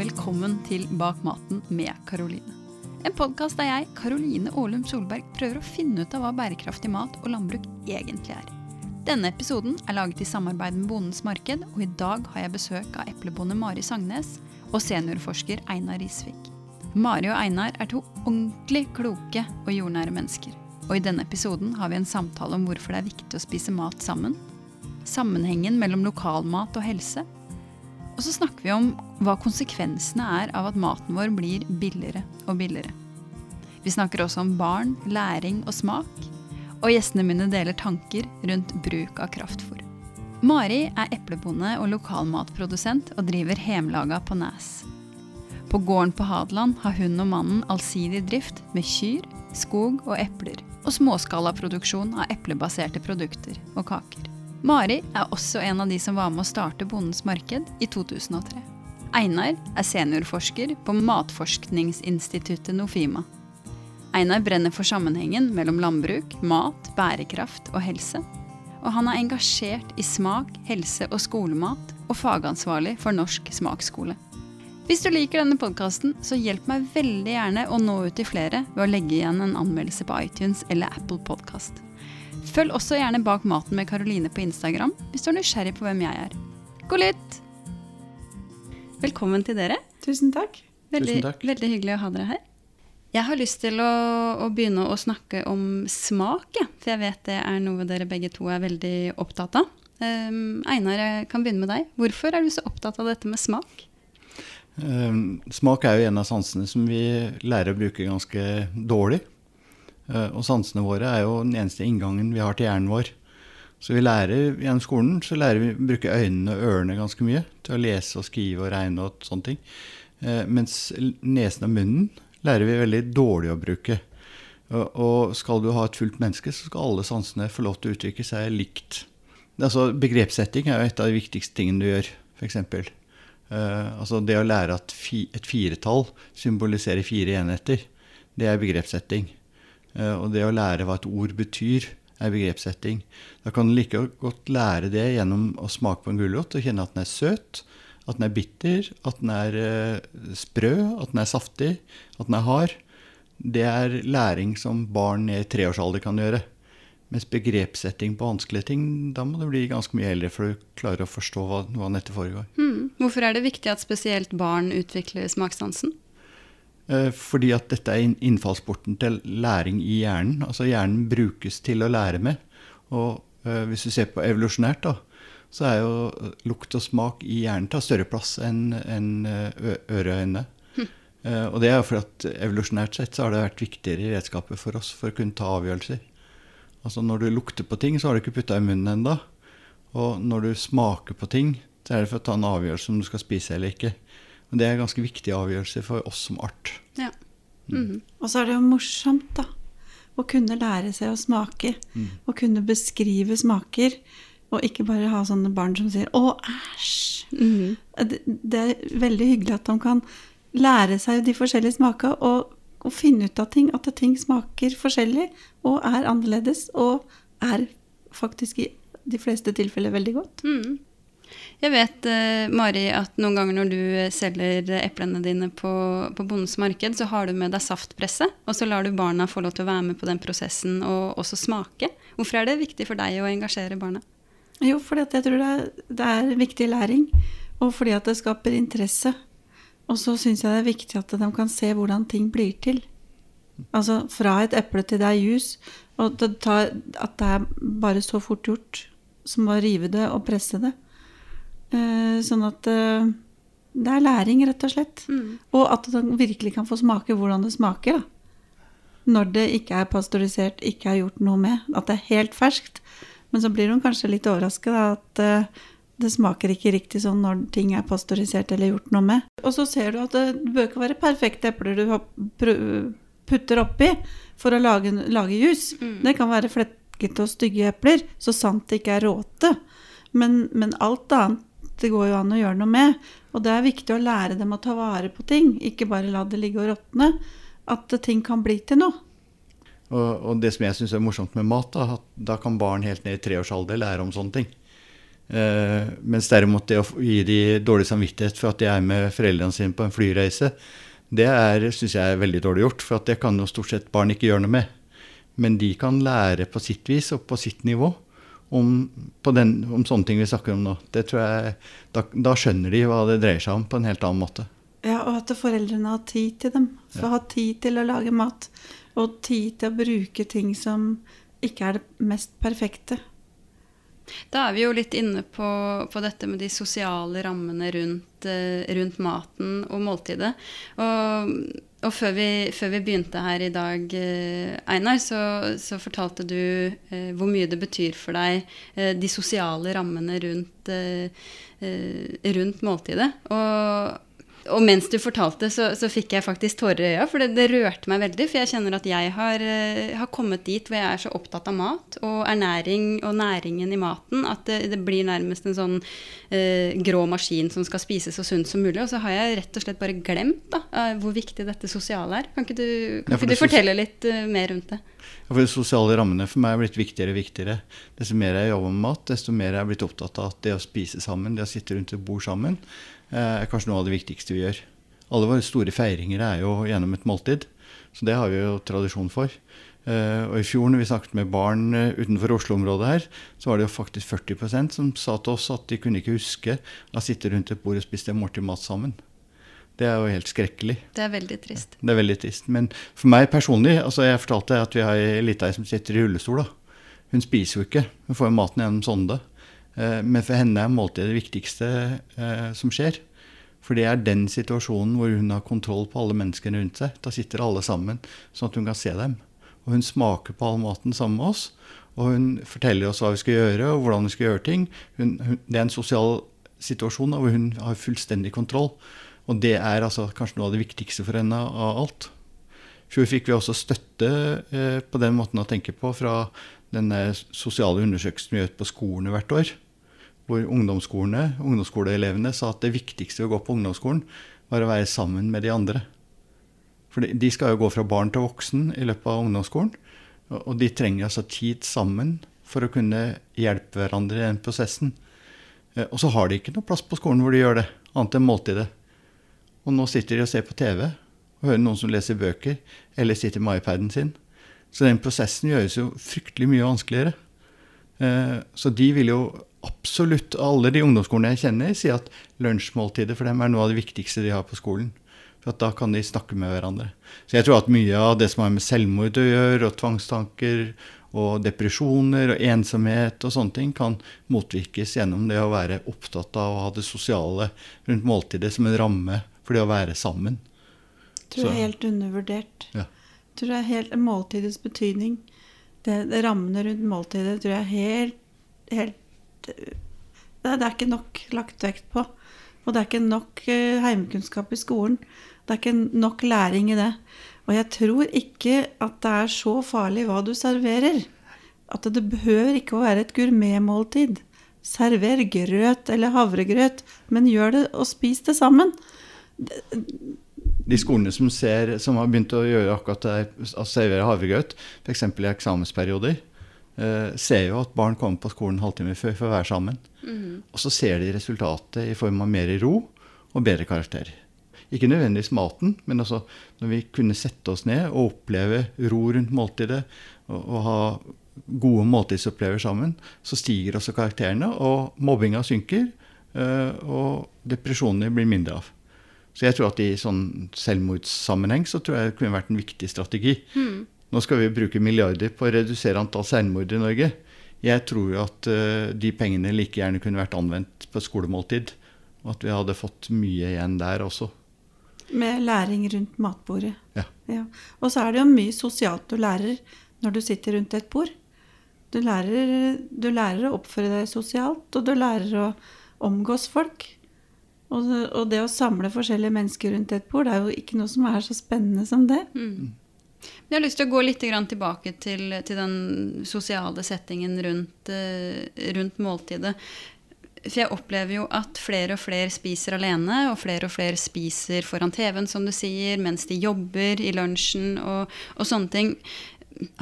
velkommen til Bak maten med Karoline. En podkast der jeg, Karoline Aalum Solberg, prøver å finne ut av hva bærekraftig mat og landbruk egentlig er. Denne episoden er laget i samarbeid med Bondens Marked, og i dag har jeg besøk av eplebonde Mari Sagnes og seniorforsker Einar Risvik. Mari og Einar er to ordentlig kloke og jordnære mennesker. Og i denne episoden har vi en samtale om hvorfor det er viktig å spise mat sammen, sammenhengen mellom lokalmat og helse, og så snakker vi om hva konsekvensene er av at maten vår blir billigere og billigere. Vi snakker også om barn, læring og smak. Og gjestene mine deler tanker rundt bruk av kraftfôr. Mari er eplebonde og lokalmatprodusent og driver Hemlaga på Nes. På gården på Hadeland har hun og mannen allsidig drift med kyr, skog og epler. Og småskalaproduksjon av eplebaserte produkter og kaker. Mari er også en av de som var med å starte Bondens Marked i 2003. Einar er seniorforsker på Matforskningsinstituttet Nofima. Einar brenner for sammenhengen mellom landbruk, mat, bærekraft og helse. Og han er engasjert i smak, helse og skolemat, og fagansvarlig for Norsk smaksskole. Hvis du liker denne podkasten, så hjelp meg veldig gjerne å nå ut til flere ved å legge igjen en anmeldelse på iTunes eller Apple Podkast. Følg også gjerne Bak maten med Karoline på Instagram hvis du er nysgjerrig på hvem jeg er. God lytt! Velkommen til dere. Tusen takk. Veldig, Tusen takk. veldig hyggelig å ha dere her. Jeg har lyst til å, å begynne å snakke om smak, ja, for jeg vet det er noe dere begge to er veldig opptatt av. Um, Einar, jeg kan begynne med deg. Hvorfor er du så opptatt av dette med smak? Um, Smak er jo en av sansene som vi lærer å bruke ganske dårlig. Eh, Og sansene våre er jo den eneste inngangen vi har til hjernen vår. Så vi lærer gjennom skolen så lærer vi å bruke øynene og ørene ganske mye til å lese og skrive og regne og sånne ting. Eh, Mens nesen og munnen lærer vi veldig dårlig å bruke. Og- skal du ha et fullt menneske, så skal alle sansene få lov til å uttrykke seg likt. Altså, begrepssetting er jo et av de viktigste tingene du gjør, f.eks. Uh, altså det å lære at fi, et firetall symboliserer fire enheter, det er begrepssetting. Eh, og det å lære hva et ord betyr, er begrepssetting. Da kan du like godt lære det gjennom å smake på en gulrot og kjenne at den er søt, at den er bitter, at den er eh, sprø, at den er saftig, at den er hard. Det er læring som barn i treårsalder kan gjøre. Mens begrepssetting på vanskelige ting, da må du bli ganske mye eldre for å klare å forstå hva, hva dette foregår. Hmm. Hvorfor er det viktig at spesielt barn utvikler smakssansen? Eh, Fordi at dette er innfallsporten til læring i hjernen. Altså hjernen brukes til å lære med. Og eh, hvis du ser på evolusjonært, da, så er jo eh, lukt og smak i hjernen tar større plass enn eh, øre og øyne. Eh, og det er fordi at evolusjonært sett så har det vært viktigere redskaper for oss for å kunne ta avgjørelser. Altså når du lukter på ting, så har du ikke putta i munnen ennå. Og når du smaker på ting, så er det for å ta en avgjørelse om du skal spise eller ikke. Men det er ganske viktige avgjørelser for oss som art. Ja. Mhm. Og så er det jo morsomt, da. Å kunne lære seg å smake. Å kunne beskrive smaker. Og ikke bare ha sånne barn som sier 'Å, æsj'. Mhm. Det, det er veldig hyggelig at de kan lære seg de forskjellige smakene og, og finne ut av ting. At ting smaker forskjellig og er annerledes og er faktisk i de fleste tilfeller veldig godt. Mm. Jeg vet, eh, Mari, at noen ganger når du eh, selger eplene dine på, på Bondens Marked, så har du med deg saftpresse, og så lar du barna få lov til å være med på den prosessen og også smake. Hvorfor er det viktig for deg å engasjere barna? Jo, fordi at jeg tror det er, det er viktig læring, og fordi at det skaper interesse. Og så syns jeg det er viktig at de kan se hvordan ting blir til. Altså fra et eple til det er jus, og det tar, at det er bare så fort gjort som å rive det og presse det. Eh, sånn at eh, det er læring, rett og slett. Og at man virkelig kan få smake hvordan det smaker. da. Når det ikke er pasteurisert, ikke er gjort noe med. At det er helt ferskt. Men så blir hun kanskje litt overrasket at eh, det smaker ikke riktig sånn når ting er pasteurisert eller gjort noe med. Og så ser du at det, det bør ikke være perfekte epler du putter oppi for å lage, lage jus. Det kan være flekkete og stygge epler, så sant det ikke er råte. Men, men alt annet det går jo an å gjøre noe med. Og det er viktig å lære dem å ta vare på ting, ikke bare la det ligge og råtne. At ting kan bli til noe. Og, og det som jeg syns er morsomt med mat, da, at da kan barn helt ned i treårsalder lære om sånne ting. Eh, mens derimot det å gi de dårlig samvittighet for at de er med foreldrene sine på en flyreise, det syns jeg er veldig dårlig gjort. For det kan jo stort sett barn ikke gjøre noe med. Men de kan lære på sitt vis og på sitt nivå om, den, om sånne ting vi snakker om nå. Det tror jeg, da, da, skjønner de hva det dreier seg om, på en helt annen måte. Ja, og at foreldrene har tid til dem. Så ja. ha tid til å lage mat. Og tid til å bruke ting som ikke er det mest perfekte. Da er vi jo litt inne på, på dette med de sosiale rammene rundt, uh, rundt maten og måltidet. Og, og før, vi, før, vi, begynte her i dag, uh, Einar, så, så, fortalte du eh, hvor mye det betyr for deg, de sosiale rammene rundt, rundt måltidet. Og og mens du fortalte, så, så, fikk jeg faktisk tårer i øya. For det, det, rørte meg veldig. For jeg kjenner at jeg har, uh, har, kommet dit hvor jeg er så opptatt av mat og ernæring og næringen i maten at det, det blir nærmest en sånn eh, grå maskin som skal spises så sunt som mulig. Og så har jeg rett og slett bare glemt da, uh, hvor viktig dette sosiale er. Kan ikke du, kan ja, ikke du fortelle litt mer rundt det? Ja, for De sosiale rammene for meg er blitt viktigere og viktigere. Desto mer jeg jobber med mat, desto mer jeg er blitt opptatt av at det å spise sammen, det å sitte rundt et bord sammen, er kanskje noe av det viktigste vi gjør. Alle våre store feiringer er jo gjennom et måltid, så det har vi jo tradisjon for. Uh, og I fjor når vi snakket med barn uh, utenfor Oslo-området, her, så var det jo faktisk 40% som sa til oss at de kunne ikke huske å sitte rundt et bord og spise en måltid mat sammen. Det er jo helt skrekkelig. Det er veldig trist. Det er veldig trist. Men for meg personlig altså Jeg fortalte at vi har ei lita ei som sitter i rullestol. da. Hun spiser jo ikke. Hun får jo maten gjennom sonde. Eh, men for henne er måltidet det viktigste eh, som skjer. For det er den situasjonen hvor hun har kontroll på alle menneskene rundt seg. Da sitter alle sammen, sånn at hun kan se dem. Og hun smaker på all maten sammen med oss. Og hun forteller oss hva vi skal gjøre, og hvordan vi skal gjøre ting. Hun, hun, det er en sosial situasjon hvor hun har fullstendig kontroll. Og det er altså kanskje noe av det viktigste for henne av alt. I fjor fikk vi også støtte eh, på den måten å tenke på fra den sosiale undersøkelsen vi gjør på skolene hvert år, hvor ungdomsskoleelevene sa at det viktigste ved å gå på ungdomsskolen var å være sammen med de andre. For de skal jo gå fra barn til voksen i løpet av ungdomsskolen. Og de trenger altså tid sammen for å kunne hjelpe hverandre i den prosessen. Eh, og så har de ikke noe plass på skolen hvor de gjør det, annet enn måltidet. Og nå sitter de og ser på TV og hører noen som leser bøker, eller sitter med iPaden sin. Så den prosessen gjøres jo fryktelig mye vanskeligere. Eh, så de vil jo absolutt, alle de ungdomsskolene jeg kjenner, sier at lunsjmåltidet for dem er noe av det viktigste de har på skolen. For at da kan de snakke med hverandre. Så jeg tror at mye av det som har med selvmord å gjøre, og tvangstanker og depresjoner og ensomhet og sånne ting, kan motvirkes gjennom det å være opptatt av å ha det sosiale rundt måltidet som en ramme for det å være sammen. Jeg tror det er helt undervurdert. Ja tror det er helt Måltidets betydning, det, det rammene rundt måltidet, tror jeg er helt, helt det, det, er ikke nok lagt vekt på. Og det er ikke nok uh, heimkunnskap i skolen. Det er ikke nok læring i det. Og jeg tror ikke at det er så farlig hva du serverer. At det behøver ikke å være et gourmetmåltid. Server grøt eller havregrøt, men gjør det og spis det sammen de skolene som, ser, som, har begynt å gjøre akkurat det, servere havregrøt, f.eks. i eksamensperioder, eh, ser jo at barn kommer på skolen en halvtime før for å være sammen. Mm. Og så ser de resultatet i form av mer ro og bedre karakterer. Ikke nødvendigvis maten, men altså når vi kunne sette oss ned og oppleve ro rundt måltidet og, og ha gode måltidsopplevelser sammen, så stiger også karakterene, og mobbinga synker, Uh, og depresjonene blir mindre av. Så jeg tror at i sånn selvmordssammenheng så tror jeg det kunne vært en viktig strategi. Mm. Nå skal vi bruke milliarder på å redusere antall selvmord i Norge. Jeg tror jo at uh, de pengene like gjerne kunne vært anvendt på skolemåltid. Og at vi hadde fått mye igjen der også. Med læring rundt matbordet. Ja. ja. Og så er det jo mye sosialt du lærer når du sitter rundt et bord. Du lærer, du lærer å oppføre deg sosialt, og du lærer å omgås folk. Og, og, det å samle forskjellige mennesker rundt et bord, det er jo ikke noe som er så spennende som det. Mm. Jeg har lyst til å gå litt tilbake til, til den sosiale settingen rundt, uh, rundt, måltidet. For jeg opplever jo at flere og flere spiser alene, og flere og flere spiser foran TV-en, som du sier, mens de jobber i lunsjen og, og sånne ting.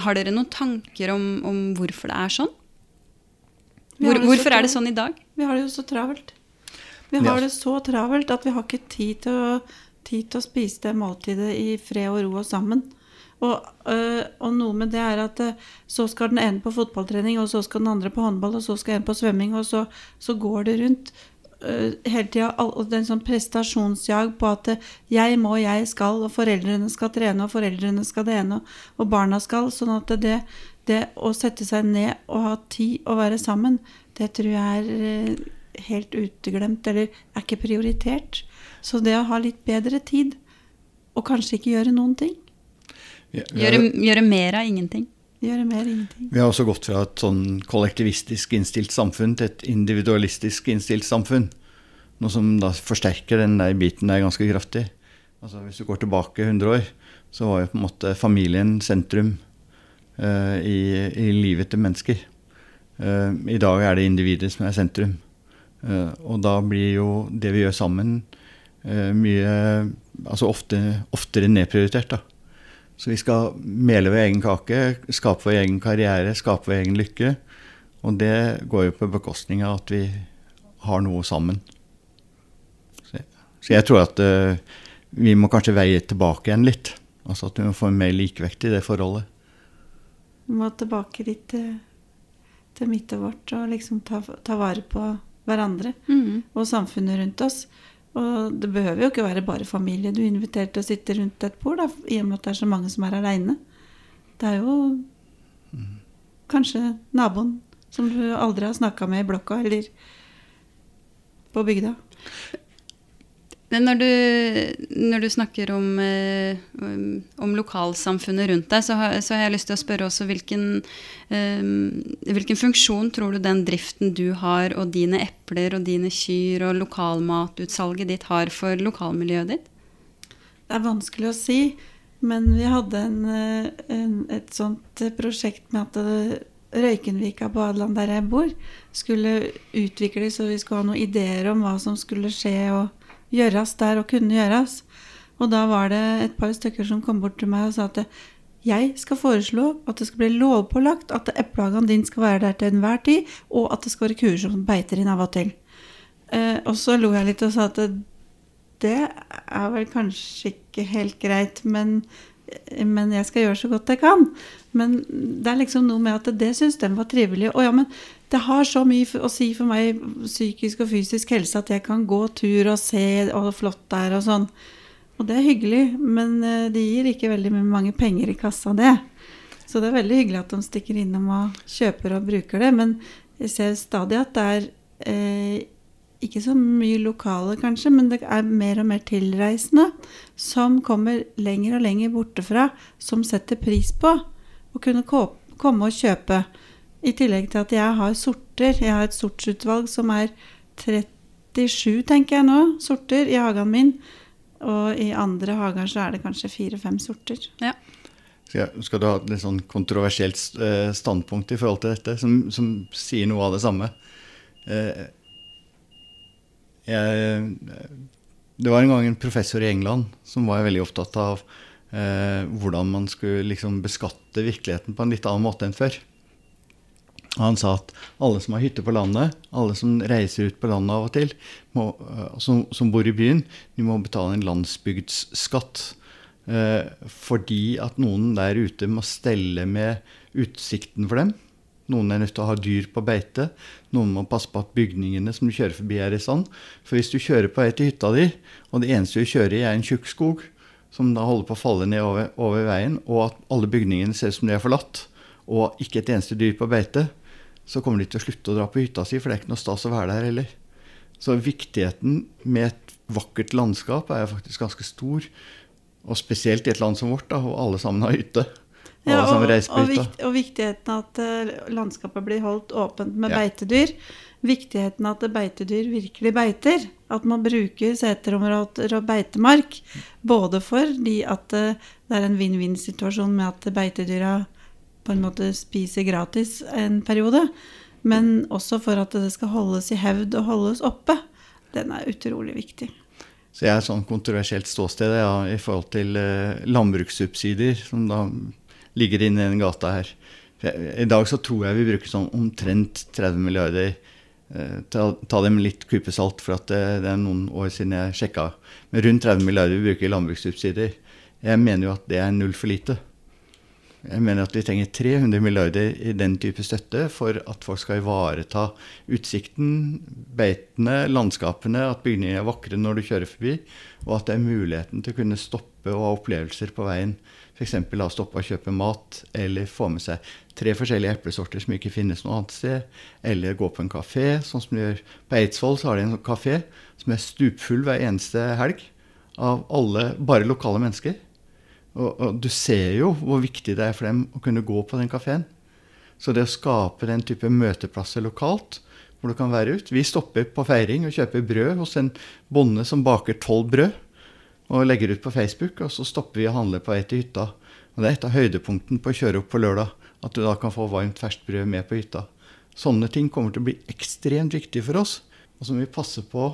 Har dere noen tanker om, om hvorfor det er sånn? Hvor, det så hvorfor er det sånn i dag? Vi har det jo så travelt. Vi Ja. har det så travelt at vi har ikke tid til å, tid til å spise det måltidet i fred og ro og sammen. Og, øh, og noe med det er at øh, så skal den ene på fotballtrening, og så skal den andre på håndball, og så skal en på svømming, og så, så går det rundt øh, hele tida. Og en sånn prestasjonsjag på at jeg må, jeg skal, og foreldrene skal trene, og foreldrene skal det ene, og, og barna skal. Sånn at det, det å sette seg ned og ha tid å være sammen, det tror jeg er helt uteglemt, eller er ikke prioritert. Så det å ha litt bedre tid, og kanskje ikke gjøre noen ting, Gjøre, gjøre mer av ingenting. gjøre mer ingenting. vi har også gått fra et sånn kollektivistisk innstilt samfunn til et individualistisk innstilt samfunn. Noe som da forsterker den der biten der ganske kraftig. Altså Hvis du går tilbake 100 år, så var jo på en måte familien sentrum uh, i, i livet til mennesker. Uh, I dag er det individet som er sentrum. Uh, og da blir jo det vi gjør sammen, eh, mye Altså ofte, oftere nedprioritert, da. Så vi skal mele vår egen kake, skape vår egen karriere, skape vår egen lykke. Og det går jo på bekostning av at vi har noe sammen. Så, så jeg tror at uh, vi må kanskje veie tilbake igjen litt. Altså at vi må få en mer likevekt i det forholdet. Vi må tilbake litt til, til midtet vårt og liksom ta, ta vare på hverandre mm. og samfunnet rundt oss. Og det behøver jo ikke være bare familie du inviterer til å sitte rundt et bord, da, i og med at det er så mange som er aleine. Det er jo kanskje naboen som du aldri har snakka med i blokka, eller på bygda. Når du, når du snakker om, eh, om, om lokalsamfunnet rundt deg, så har, så har jeg lyst til å spørre også hvilken, hvilken funksjon tror du den driften du har, og dine epler og dine kyr og lokalmatutsalget ditt har for lokalmiljøet ditt? Det er vanskelig å si, men vi hadde en, eh, en, et sånt eh, prosjekt med at Røykenvika på Adeland, der jeg bor, skulle utvikles, og vi skulle ha noen ideer om hva som skulle skje og gjøres der og kunne gjøres. Og da var det et par stykker som kom bort til meg og sa at jeg skal foreslå at det skal bli lovpålagt at eplehagen din skal være der til enhver tid, og at det skal være kuer som beiter inn av og til. Eh, og så lo jeg litt og sa at det, er vel kanskje ikke helt greit, men, men jeg skal gjøre så godt jeg kan. Men det er liksom noe med at det syns de var trivelig. Og ja, men det har så mye å si for meg psykisk og fysisk helse at jeg kan gå tur og se og flott det er og sånn. Og det er hyggelig, men det de gir ikke veldig mange penger i kassa, det. Så det er veldig hyggelig at de stikker innom og kjøper og bruker det. Men jeg ser stadig at det er eh, ikke så mye lokale, kanskje, men det er mer og mer tilreisende som kommer lenger og lenger bortefra, som setter pris på å kunne komme og kjøpe. I tillegg til at jeg har sorter. Jeg har et sortsutvalg som er 37, tenker jeg nå, sorter i hagen min. Og i andre hager så er det kanskje fire-fem sorter. Ja. Skal, skal du ha et litt sånn kontroversielt eh, standpunkt i forhold til dette, som, som sier noe av det samme? Eh, jeg, det var en gang en professor i England som var veldig opptatt av eh, hvordan man skulle liksom beskatte virkeligheten på en litt annen måte enn før. Han sa at alle som har hytte på landet, alle som reiser ut på landet av og til, må, eh, som, som bor i byen, de må betale en landsbygdsskatt. Eh, fordi at noen der ute må stelle med utsikten for dem. Noen er nødt til å ha dyr på beite. Noen må passe på at bygningene som du kjører forbi, er i stand. For hvis du kjører på vei til hytta di, og det eneste du kjører i, er en tjukk skog, som da holder på å falle ned over, over veien, og at alle bygningene ser ut som de er forlatt, og ikke et eneste dyr på beite, så kommer de til å slutte å dra på hytta si, for det er ikke noe stas å være der heller. Så viktigheten med et vakkert landskap er faktisk ganske stor. Og spesielt i et land som vårt, da, hvor alle sammen har hytte. Ja, og, på og, vikt, og viktigheten at eh, landskapet blir holdt åpent med Ja. beitedyr. Viktigheten at beitedyr virkelig beiter. At man bruker seterområder og beitemark. Både fordi at eh, det er en vinn-vinn-situasjon med at beitedyra på en måte spiser gratis en periode, men også for at det skal holdes i hevd og holdes oppe. Den er utrolig viktig. Så jeg er sånn kontroversielt ståsted ja, i forhold til eh, landbrukssubsidier, som da ligger inne i den gata her. I dag så tror jeg vi bruker sånn omtrent 30 milliarder eh, ta, det med litt kupesalt, for for det, det, er noen år siden jeg sjekka. Men rundt 30 milliarder vi bruker i landbrukssubsidier. Jeg mener jo at det er null for lite. Jeg mener at vi trenger 300 milliarder i den type støtte for at folk skal ivareta utsikten, beitene, landskapene, at bygningene er vakre når du kjører forbi, og at det er muligheten til å kunne stoppe og ha opplevelser på veien. F.eks. stoppe å kjøpe mat, eller få med seg tre forskjellige eplesorter som ikke finnes noe annet sted, eller gå på en kafé, sånn som de gjør på Eidsvoll. Så har de en kafé som er stupfull hver eneste helg av alle, bare lokale mennesker. Og, og, du ser jo hvor viktig det er for dem å kunne gå på den kafeen. Så det å skape den type møteplasser lokalt, hvor du kan være ut Vi stopper på feiring og kjøper brød hos en bonde som baker tolv brød, og legger ut på Facebook, og så stopper vi og handler på vei til hytta. Og Det er et av høydepunktene på å kjøre opp på lørdag, at du da kan få varmt ferskt brød med på hytta. Sånne ting kommer til å bli ekstremt viktige for oss, og så må vi passe på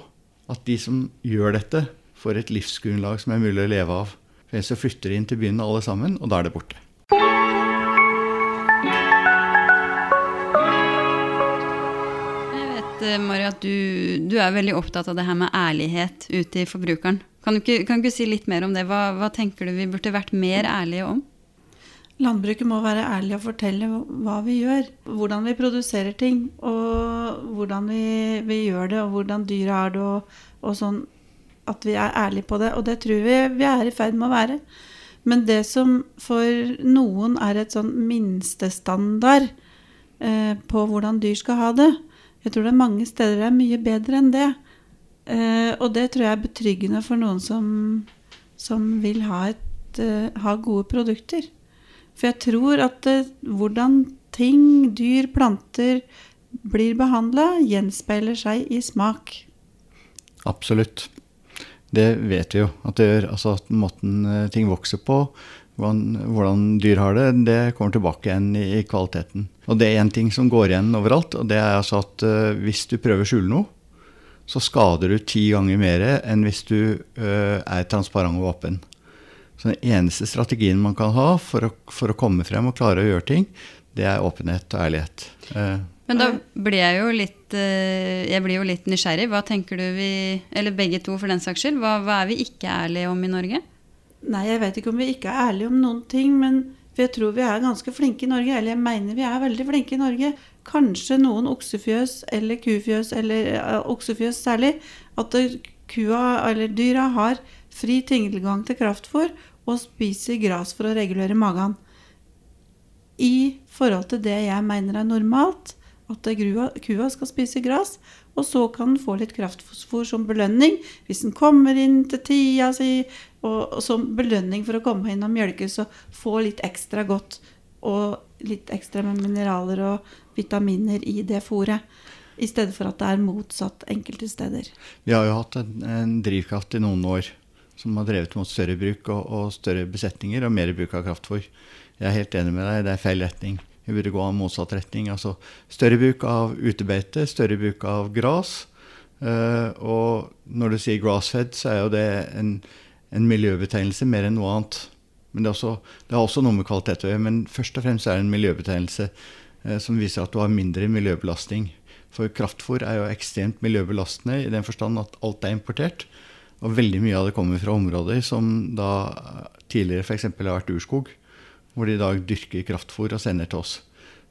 at de som gjør dette, får et livsgrunnlag som er mulig å leve av. For så flytter de inn til byen alle sammen, og da er det borte. Jeg vet, eh, Mari, at du, du, er veldig opptatt av det her med ærlighet ute i forbrukeren. Kan du ikke, kan du ikke si litt mer om det? Hva, hva, tenker du vi burde vært mer ærlige om? Landbruket må være ærlig og fortelle hva vi gjør. Hvordan vi produserer ting, og hvordan vi, vi gjør det, og hvordan dyra har det, og, og sånn at vi er ærlige på det. Og det tror vi vi er i ferd med å være. Men det som for noen er et sånn minstestandard eh, på hvordan dyr skal ha det Jeg tror det er mange steder det er mye bedre enn det. Eh, og det tror jeg er betryggende for noen som, som vil ha, et, eh, ha, gode produkter. For jeg tror at eh, hvordan ting, dyr, planter blir behandla, gjenspeiler seg i smak. Absolutt. Det vet vi jo at det gjør. Altså at måten eh, ting vokser på, hvordan, dyr har det, det kommer tilbake igjen i, kvaliteten. Og det er én ting som går igjen overalt, og det er altså at uh, hvis du prøver å skjule noe, så skader du ti ganger mer enn hvis du uh, er transparent og åpen. Så den eneste strategien man kan ha for å, for å, komme frem og klare å gjøre ting, det er åpenhet og ærlighet. Men da blir jeg jo litt eh, Jeg blir jo litt nysgjerrig. Hva tenker du vi Eller begge to, for den saks skyld. Hva, hva er vi ikke ærlige om i Norge? Nei, jeg vet ikke om vi ikke er ærlige om noen ting, men jeg tror vi er ganske flinke i Norge. Eller jeg mener vi er veldig flinke i Norge. Kanskje noen oksefjøs eller kufjøs, eller uh, oksefjøs særlig, at kua eller dyra har fri tilgang til kraftfôr og spiser gras for å regulere magen. I forhold til det jeg mener er normalt, at grua, kua skal spise gress, og så kan den få litt kraftfôr som belønning hvis den kommer inn til tida si, og, og som belønning for å komme inn og mjølke, så få litt ekstra godt og litt ekstra med mineraler og vitaminer i det fôret. I stedet for at det er motsatt enkelte steder. Vi har jo hatt en, en drivkraft i noen år som har drevet mot større bruk og, og større besetninger og mer bruk av kraftfôr. Jeg er helt enig med deg, det er feil retning. Vi burde gå av motsatt retning. Altså større bruk av utebeite, større bruk av gras. Uh, og når du sier grassfed, så er jo det en, en miljøbetegnelse mer enn noe annet. Men det, også, det, har også noe med kvalitet å gjøre. Men først og fremst er det en miljøbetegnelse uh, som viser at du har mindre miljøbelastning. For kraftfôr er jo ekstremt miljøbelastende i den forstand at alt er importert. Og veldig mye av det kommer fra områder som da tidligere f.eks. har vært urskog hvor de i dag dyrker kraftfôr og sender til oss.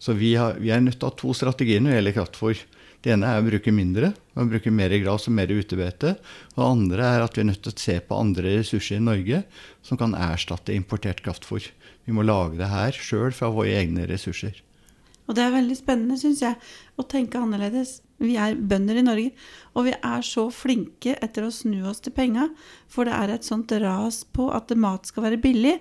Så vi, har, vi er nødt til å ha to strategier når det gjelder kraftfôr. Det ene er å bruke mindre, å bruke mer gras og mer utebete. Og det andre er at vi er nødt til å se på andre ressurser i Norge som kan erstatte importert kraftfôr. Vi må lage det her sjøl fra våre egne ressurser. Og det er veldig spennende, syns jeg, å tenke annerledes. Vi er bønder i Norge, og vi er så flinke etter å snu oss til penga, for det er et sånt ras på at mat skal være billig,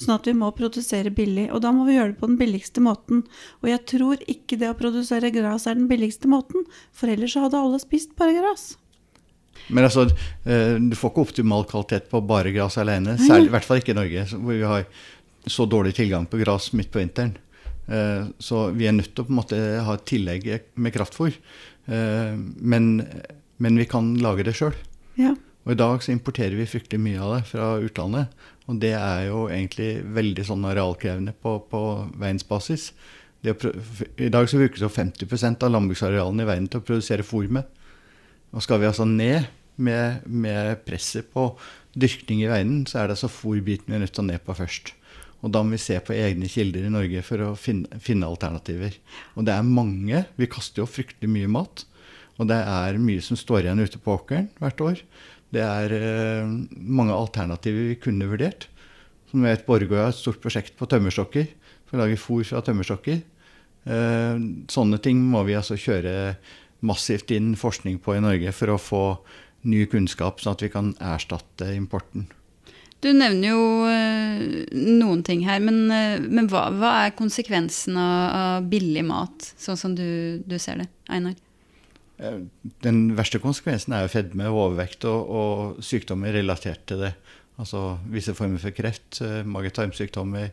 sånn at vi må produsere billig. Og da må vi gjøre det på den billigste måten. Og jeg tror ikke det å produsere gras er den billigste måten, for ellers så hadde alle spist bare gras. Men altså, eh, du får ikke optimal kvalitet på bare gras alene, særlig, i hvert fall ikke i Norge, hvor vi har så dårlig tilgang på gras midt på vinteren. Eh, så vi er nødt til å på en måte ha et tillegg med kraftfôr. Eh, men, men vi kan lage det sjøl. Ja. Og i dag så importerer vi fryktelig mye av det fra utlandet. Og det er jo egentlig veldig sånn arealkrevende på, på verdensbasis. I dag så brukes jo 50% av landbruksarealene i verden til å produsere fôr med. Og skal vi altså ned med, med presset på dyrkning i verden, så er det altså fôrbiten vi er nødt til å ned på først. Og da må vi se på egne kilder i Norge for å finne, finne alternativer. Og det er mange. Vi kaster jo fryktelig mye mat. Og det er mye som står igjen ute på åkeren hvert år. Det er eh, mange alternativer vi kunne vurdert. Som vet, Borgå har et stort prosjekt på tømmerstokker. For å lage fôr fra tømmerstokker. Eh, sånne ting må vi altså kjøre massivt inn forskning på i Norge for å få ny kunnskap, sånn at vi kan erstatte importen. Du nevner jo eh, noen ting her, men, eh, men hva, hva er konsekvensen av, av billig mat, sånn som du, du ser det, Einar? Eh, Den verste konsekvensen er jo fedme, overvekt og, og sykdommer relatert til det. Altså visse former for kreft, mage-tarm-sykdommer,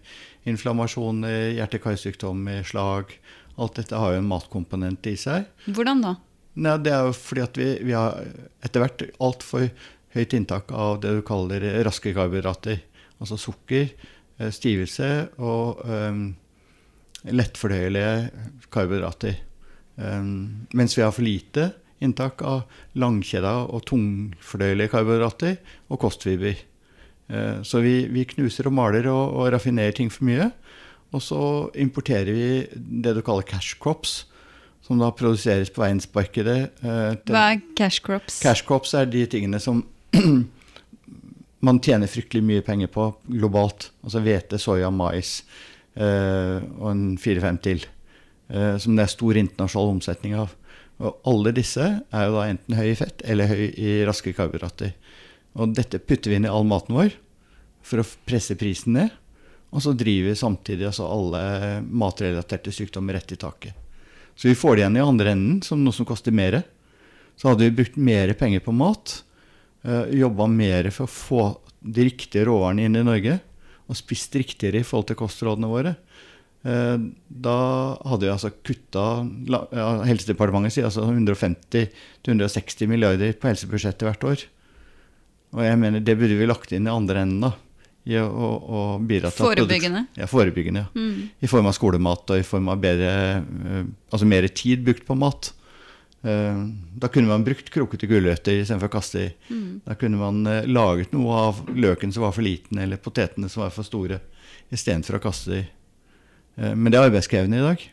inflammasjoner, hjerte-karsykdommer, slag. Alt dette har jo en matkomponent i seg. Hvordan da? Nei, det er jo fordi at vi, vi har etter hvert altfor høyt inntak av det du kaller raske karbohydrater. Altså sukker, eh, stivelse og um, lettfordøyelige karbohydrater. Um, mens vi har for lite inntak av langkjeda og tungfordøyelige karbohydrater og kostfiber. Uh, så vi, vi knuser og maler og, og raffinerer ting for mye. Og så importerer vi det du kaller cash crops, som da produseres på verdensmarkedet. eh, Hva er cash crops? Cash crops er de tingene som man tjener fryktelig mye penger på globalt. Altså hvete, soya, mais eh, og en fire-fem til. Eh, som det er stor internasjonal omsetning av. Og alle disse er jo da enten høy i fett eller høy i raske karbohydrater. Og dette putter vi inn i all maten vår for å presse prisen ned. Og så driver samtidig altså alle matrelaterte sykdommer rett i taket. Så vi får det igjen i andre enden som noe som koster mer. Så hadde vi brukt mer penger på mat, jobba mer for å få de riktige råvarene inn i Norge, og spist riktigere i forhold til kostrådene våre, eh, da hadde vi altså kutta ja, Helsedepartementet sier altså 150-160 milliarder på helsebudsjettet hvert år. Og jeg mener det burde vi lagt inn i andre enden, da. I å, å, å bidra til Forebyggende. Ja, forebyggende. Ja. Mm. I form av skolemat og i form av bedre, eh, altså mer tid brukt på mat. Eh, Da kunne man brukt krokete gulrøtter istedenfor å kaste i. Mm. Da kunne man eh, laget noe av løken som var for liten, eller potetene som var for store, istedenfor å kaste i. Eh, Men det er arbeidskrevende i dag.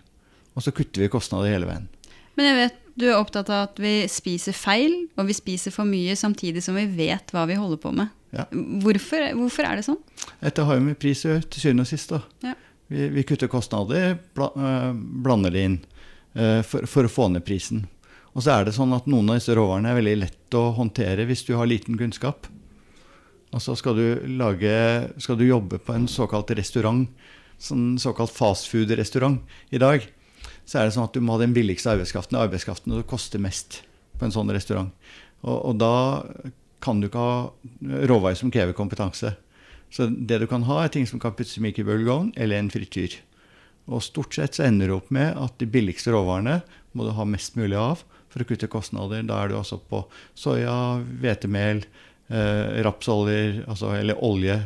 Og så kutter vi kostnader hele veien. Men jeg vet du er opptatt av at vi spiser feil, og vi spiser for mye samtidig som vi vet hva vi holder på med. Ja. Hvorfor, hvorfor er det sånn? Dette har jo med pris å gjøre, til syvende og sist. Ja. Vi, vi kutter kostnader, bla, blander det inn for, for å få ned prisen. Og så er det sånn at noen av disse råvarene er veldig lett å håndtere hvis du har liten kunnskap. Altså skal du, lage, skal du jobbe på en såkalt restaurant, sånn såkalt fastfood-restaurant i dag, så er det sånn at du må ha den billigste arbeidskraften, arbeidskraften det koster mest på en sånn restaurant. Og, og da kan du ikke ha råvarer som krever kompetanse. Så det du kan ha, er ting som kan puttes i mikrobølgeovn eller en frityr. Og stort sett så ender det opp med at de billigste råvarene må du ha mest mulig av for å kutte kostnader. Da er du altså på soya, hvetemel, eh, rapsoljer, altså, eller olje.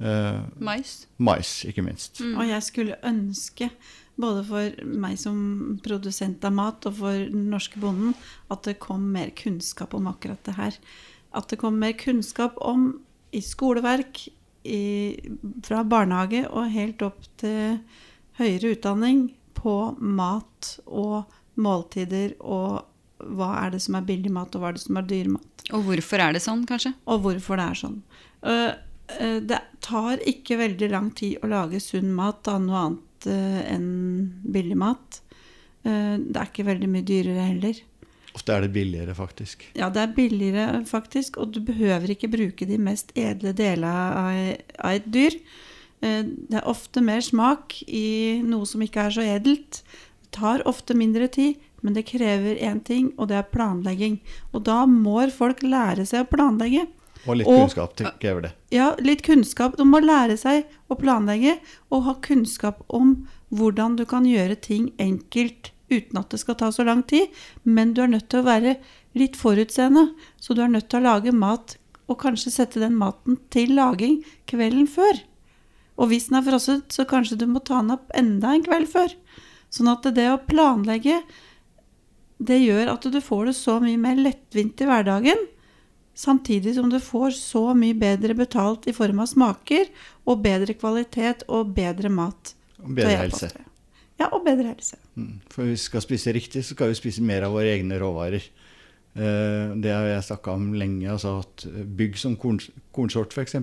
Eh, Mais? mais, ikke minst. Og jeg skulle ønske, både for meg som produsent av mat og for den norske bonden, at det kom mer kunnskap om akkurat det her. At det kom mer kunnskap om i skoleverk, i, fra barnehage og helt opp til høyere utdanning på mat og måltider og hva er det som er billig mat, og hva er det som er dyr mat Og hvorfor er det sånn, kanskje? og hvorfor det er sånn. Eh, eh, Det tar ikke veldig lang tid å lage sunn mat av noe annet eh, enn billig mat. Eh, Det er ikke veldig mye dyrere heller. Ofte er det billigere, faktisk. Ja, det er billigere faktisk, og du behøver ikke bruke de mest edle delene av, et dyr. Eh, Det er ofte mer smak i noe som ikke er så edelt. Tar ofte mindre tid, men det krever én ting, og det er planlegging. Og da må folk lære seg å planlegge. Og litt Og- kunnskap krever det. Ja, litt kunnskap. Du må lære seg å planlegge og ha kunnskap om hvordan du kan gjøre ting enkelt uten at det skal ta så lang tid. Men du er nødt til å være litt forutseende, så du er nødt til å lage mat og kanskje sette den maten til laging kvelden før. Og hvis den er frosset, så kanskje du må ta den opp enda en kveld før. Sånn at det å planlegge, det gjør at du får det så mye mer lettvint i hverdagen. Samtidig som du får så mye bedre betalt i form av smaker og bedre kvalitet og bedre mat. Og bedre helse. Ja, og bedre helse. Mm. For hvis vi skal spise riktig, så skal vi spise mer av våre egne råvarer. Eh, det har jeg snakka om lenge. altså at Bygg som korn, kornsort f.eks.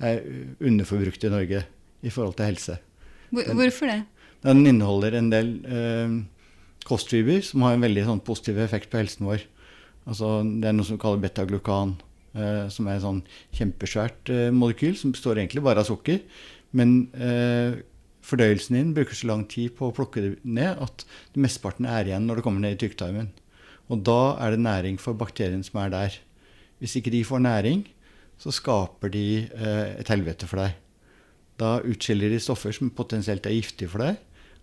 er underforbrukt i Norge i forhold til helse. Hvor, hvorfor det? Den inneholder en del eh, kostfiber som har en veldig sånn, positiv effekt på helsen vår. Altså, det er noe som vi kaller betaglukan, eh, som er et sånn kjempesvært eh, molekyl som består egentlig bare av sukker. Men eh, fordøyelsen din bruker så lang tid på å plukke det ned at det mesteparten er igjen når det kommer ned i tykktarmen. Og da er det næring for bakteriene som er der. Hvis ikke de får næring, så skaper de eh, et helvete for deg. Da utskiller de stoffer som potensielt er giftige for deg.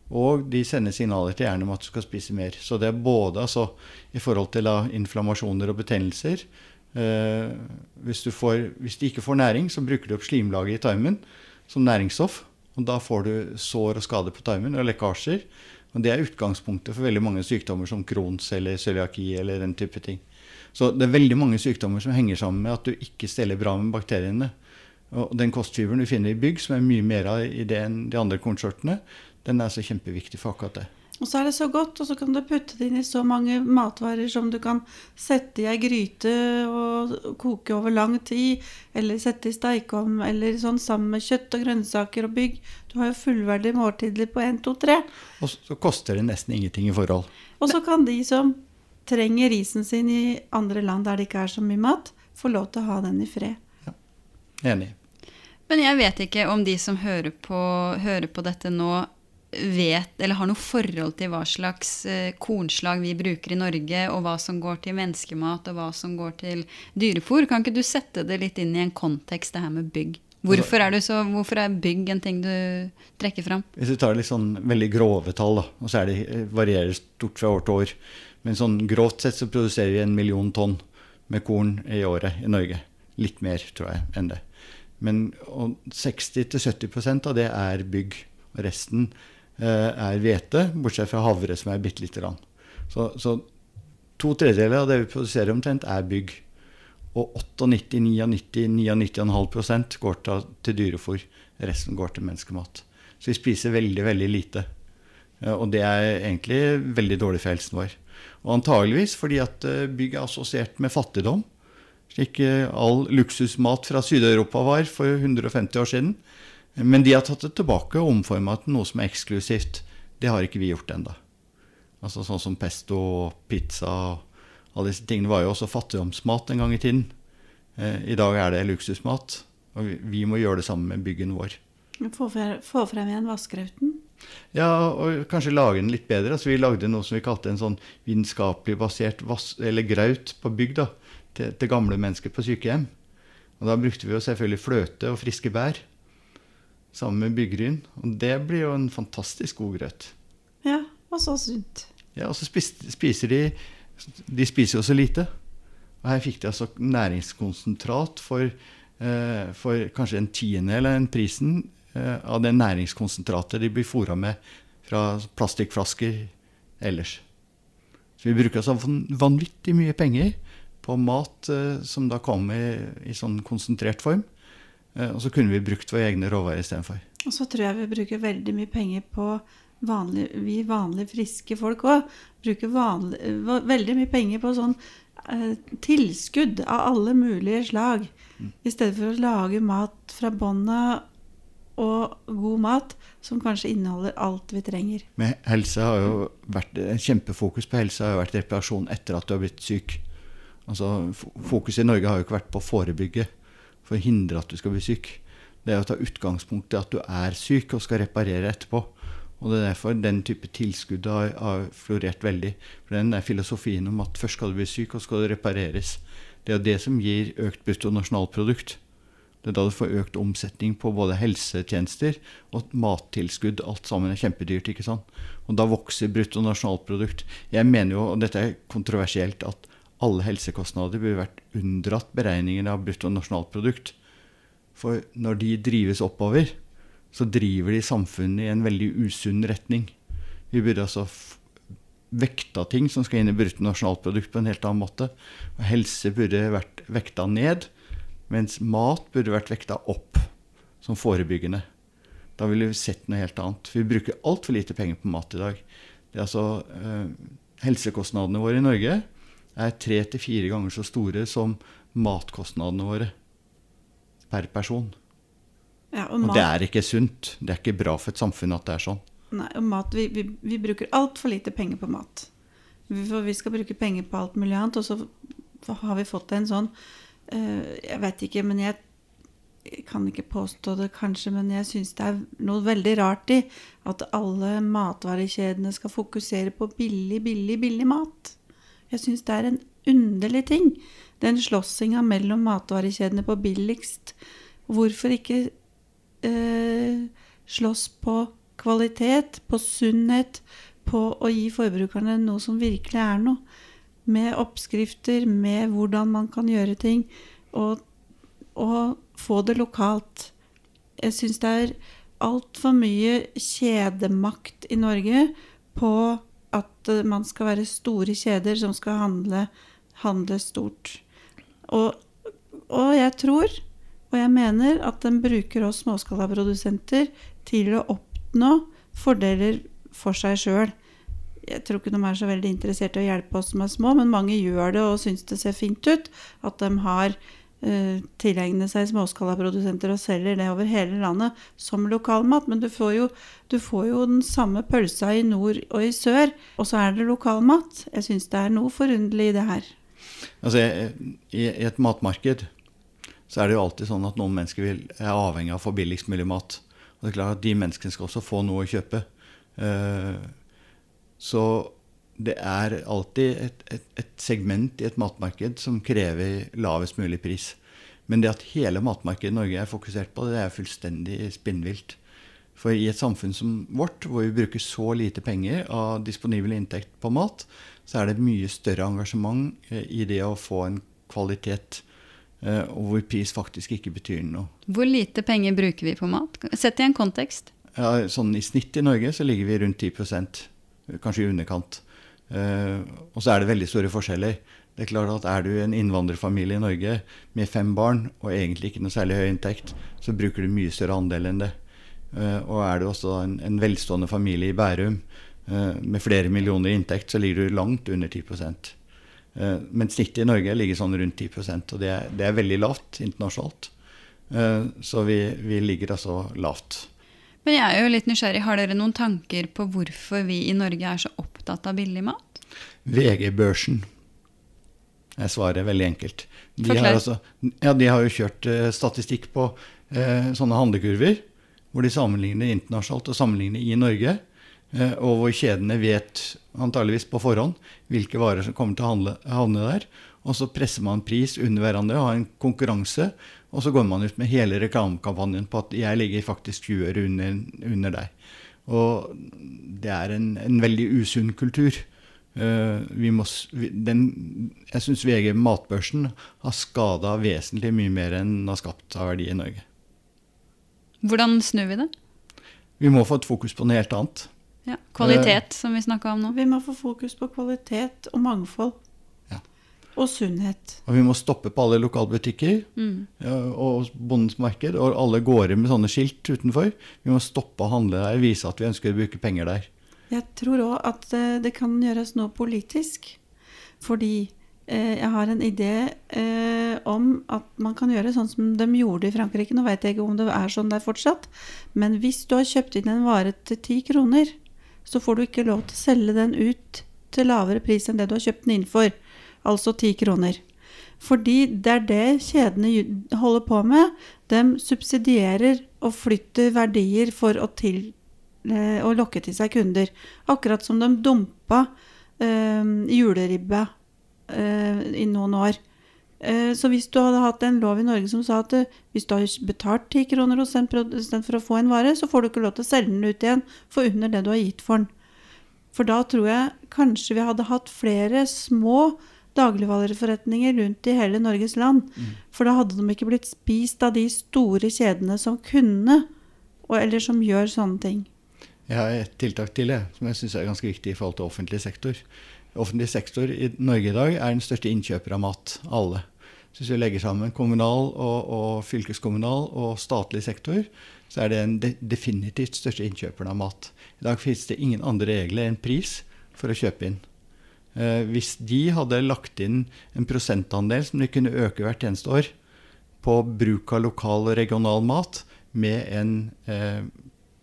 Og de sender signaler til hjernen om at du skal spise mer. Så det er både altså, i forhold til da, inflammasjoner og betennelser eh, hvis, får, hvis, de ikke får næring, så bruker de opp slimlaget i tarmen som næringsstoff. Og da får du sår og skader på tarmen og lekkasjer. Og det er utgangspunktet for veldig mange sykdommer som Crohns eller cøliaki eller den type ting. Så det er veldig mange sykdommer som henger sammen med at du ikke steller bra med bakteriene. Og den kostfiberen du finner i bygg, som er mye mer av i det enn de andre kornsortene, den er så kjempeviktig for akkurat det. Og så er det så godt, og så kan du putte det inn i så mange matvarer som du kan sette i ei gryte og koke over lang tid, eller sette i steikeovn, eller sånn sammen med kjøtt og grønnsaker og bygg. Du har jo fullverdige måltider på 1, 2, 3. Og så koster det nesten ingenting i forhold. Og så kan de som trenger risen sin i andre land der det ikke er så mye mat, få lov til å ha den i fred. Ja, Enig. Men jeg vet ikke om de som hører på, hører på dette nå, vet eller har noe forhold til hva slags eh, kornslag vi bruker i Norge, og hva som går til menneskemat, og hva som går til dyrefòr. Kan ikke du sette det litt inn i en kontekst, det her med bygg? Hvorfor er, så, hvorfor er bygg en ting du trekker fram? Hvis du tar litt sånn veldig grove tall, da, og så det, varierer det stort fra år til år Men sånn grovt sett så produserer vi en million tonn med korn i året i Norge. Litt mer, tror jeg, enn det. Men 60-70% av det er bygg. Og resten Eh, er hvete, bortsett fra havre, som er bitte lite grann. Så, så, to tredjedeler av det vi produserer omtrent, er bygg. Og 98-99-99,5% går til, til dyrefôr. Resten går til menneskemat. Så vi spiser veldig, veldig lite. Eh, og det er egentlig veldig dårlig for helsen vår. Og antageligvis fordi at eh, bygg er assosiert med fattigdom. Slik all luksusmat fra Sør-Europa var for 150 år siden. Men de har tatt det tilbake og omforma til noe som er eksklusivt. Det har ikke vi gjort ennå. Altså sånn som pesto, pizza og Alle disse tingene var jo også fattigdomsmat en gang i tiden. Eh, I dag er det luksusmat. Og vi, må gjøre det sammen med byggen vår. Få, frem igjen vaskerauten? Ja, og kanskje lage den litt bedre. Altså, vi lagde noe som vi kalte en sånn vitenskapelig basert graut på bygg da, til, til gamle mennesker på sykehjem. Og da brukte vi jo selvfølgelig fløte og friske bær sammen med byggryn. Og det blir jo en fantastisk god grøt. Ja, og så sunt. Ja, og så spiser de De spiser jo så lite. Og her fikk de altså næringskonsentrat for, eh, for kanskje en tiendedel av den prisen eh, av det næringskonsentratet de blir fôra med fra plastikkflasker ellers. Så vi bruker altså vanvittig mye penger på mat eh, som da kommer i, i sånn konsentrert form. Eh, og så kunne vi brukt våre egne råvarer istedenfor. Og så tror jeg vi bruker veldig mye penger på vanlig, vi vanlige, friske folk òg. Bruker vanlig, veldig mye penger på sånn eh, tilskudd av alle mulige slag. Mm. I stedet for å lage mat fra bånda og god mat som kanskje inneholder alt vi trenger. Men helse har jo vært, Kjempefokus på helse har jo vært reparasjon etter at du har blitt syk. Altså, fokus i Norge har jo ikke vært på å forebygge for å hindre at du skal bli syk. Det er å ta utgangspunkt i at du er syk og skal reparere etterpå. Og det er derfor den type tilskudd har, har florert veldig. For den der filosofien om at først skal du bli syk, og skal du repareres. Det er det som gir økt bruttonasjonalprodukt. Det er da du får økt omsetning på både helsetjenester og mattilskudd. Alt sammen er kjempedyrt. ikke sant? Og da vokser bruttonasjonalprodukt. Jeg mener jo, og dette er kontroversielt, at alle helsekostnader burde vært unndratt beregningen av bruttonasjonalprodukt. For når de drives oppover, så driver de samfunnet i en veldig usunn retning. Vi burde altså vekta ting som skal inn i bruttonasjonalprodukt på en helt annen måte. Og helse burde vært vekta ned, mens mat burde vært vekta opp som forebyggende. Da ville vi sett noe helt annet. Vi bruker altfor lite penger på mat i dag. Det er altså, eh, helsekostnadene våre i Norge er tre til fire ganger så store som matkostnadene våre per person. Ja, og, og det er ikke sunt. Det er ikke bra for et samfunn at det er sånn. Nei, og mat, Vi, vi, vi bruker altfor lite penger på mat. For vi skal bruke penger på alt mulig annet, og så har vi fått en sånn uh, Jeg vet ikke, men jeg, jeg, kan ikke påstå det kanskje, men jeg syns det er noe veldig rart i at alle matvarekjedene skal fokusere på billig, billig, billig mat. Jeg syns det er en underlig ting. Den slåssinga mellom matvarekjedene på billigst. Hvorfor ikke eh, slåss på kvalitet, på sunnhet, på å gi forbrukerne noe som virkelig er noe. Med oppskrifter, med hvordan man kan gjøre ting, og, og få det lokalt. Jeg syns det er altfor mye kjedemakt i Norge på at man skal være store kjeder som skal handle, handle stort. Og, og jeg tror, og jeg mener, at den bruker oss småskalaprodusenter til å oppnå fordeler for seg sjøl. Jeg tror ikke de er så veldig interessert i å hjelpe oss som er små, men mange gjør det og syns det ser fint ut. At de har uh, tilegnet seg småskalaprodusenter og selger det over hele landet som lokalmat. Men du får, jo, du får jo den samme pølsa i nord og i sør, og så er det lokalmat. Jeg syns det er noe forunderlig i det her. Altså, i, i et matmarked så er det jo alltid sånn at noen mennesker vil, er avhengig av å få billigst mulig mat. Og det er klart at De menneskene skal også få noe å kjøpe. Eh, så det er alltid et, et, et, segment i et matmarked som krever lavest mulig pris. Men det at hele matmarkedet i Norge er fokusert på det, det er fullstendig spinnvilt. For i et samfunn som vårt, hvor vi bruker så lite penger av disponibel inntekt på mat, så er det mye større engasjement eh, i det å få en kvalitet Eh, og hvor pris faktisk ikke betyr noe. Hvor lite penger bruker vi på mat? Sett i en kontekst. Ja, sånn I snitt i Norge så ligger vi rundt 10% kanskje i underkant. Uh, og så er det veldig store forskjeller. Det Er klart at er du en innvandrerfamilie i Norge med fem barn og egentlig ikke noe særlig høy inntekt, så bruker du mye større andel enn det. Uh, og er du også en, en velstående familie i Bærum uh, med flere millioner i inntekt, så ligger du langt under 10 Eh, men snittet i Norge ligger sånn rundt 10% og det er, det er veldig lavt internasjonalt. Eh, så vi, vi, ligger altså lavt. Men jeg er jo litt nysgjerrig. Har dere noen tanker på hvorfor vi i Norge er så opptatt av billig mat? VG-børsen Jeg svarer Veldig enkelt. De har, altså, ja, de har jo kjørt uh, statistikk på uh, sånne handlekurver, hvor de sammenligner internasjonalt og sammenligner i Norge. Uh, og hvor kjedene vet antageligvis på forhånd hvilke varer som kommer til å havne der. Og så presser man pris under hverandre og har en konkurranse. Og så går man ut med hele reklamekampanjen på at 'jeg ligger faktisk 20 øre under, under deg'. Og det er en, en veldig usunn kultur. Uh, må, den, jeg syns VG Matbørsen har skada vesentlig mye mer enn den har skapt av verdi i Norge. Hvordan snur vi det? Vi må få et fokus på noe helt annet. Ja, Kvalitet, som vi snakka om nå. Vi må få fokus på kvalitet og mangfold. Og sunnhet. Og vi må stoppe på alle lokalbutikker mm. og Bondens marked og alle gårder med sånne skilt utenfor. Vi må stoppe å handle der, vise at vi ønsker å bruke penger der. Jeg tror òg at det kan gjøres noe politisk. Fordi eh, jeg har en idé eh, om at man kan gjøre sånn som de gjorde i Frankrike. Nå vet jeg ikke om det er sånn der fortsatt. Men hvis du har kjøpt inn en vare til ti kroner, så får du ikke lov til å selge den ut til lavere pris enn det du har kjøpt den inn for, altså ti kroner. Fordi det er det kjedene holder på med. De subsidierer og flytter verdier for å, til, eh, å lokke til seg kunder. Akkurat som de dumpa eh, juleribba eh, i noen år. Eh, så hvis du hadde hatt en lov i Norge som sa at eh, hvis du har betalt 10 kroner hos en produsent for å få en vare, så får du ikke lov til å selge den ut igjen for under det du har gitt for den. For da tror jeg kanskje vi hadde hatt flere små dagligvareforretninger rundt i hele Norges land. Mm. For da hadde de ikke blitt spist av de store kjedene som kunne, eller som gjør sånne ting. Jeg har et tiltak til jeg, som jeg syns er ganske viktig i forhold til offentlig sektor. Offentlig sektor i Norge i dag er den største innkjøper av mat alle. Så hvis vi legger sammen kommunal og, og fylkeskommunal og statlig sektor, så er det den de definitivt største innkjøperen av mat. I dag finnes det ingen andre regler enn pris for å kjøpe inn. Eh, hvis de hadde lagt inn en prosentandel som de kunne øke hvert eneste år på bruk av lokal og regional mat med en eh,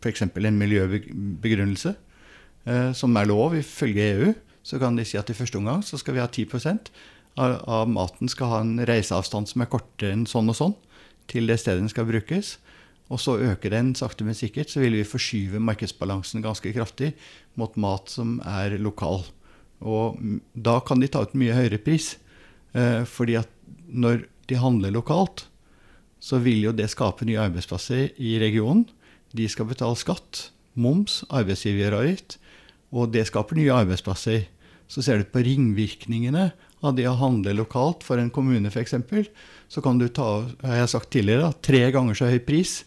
f.eks. en miljøbegrunnelse, eh, som er lov ifølge EU, så kan de si at i første omgang så skal vi ha 10 av, av maten skal ha en reiseavstand som er kortere enn sånn og sånn, til det stedet den skal brukes. Og så øker den sakte, men sikkert, så vil vi forskyve markedsbalansen ganske kraftig mot mat som er lokal. Og da kan de ta ut mye høyere pris. Eh, fordi at når de handler lokalt, så vil jo det skape nye arbeidsplasser i regionen. De skal betale skatt, moms, arbeidsgiveravgift, og det skaper nye arbeidsplasser. Så ser du på ringvirkningene av det å handle lokalt for en kommune f.eks., så kan du ta har jeg sagt tidligere, tre ganger så høy pris.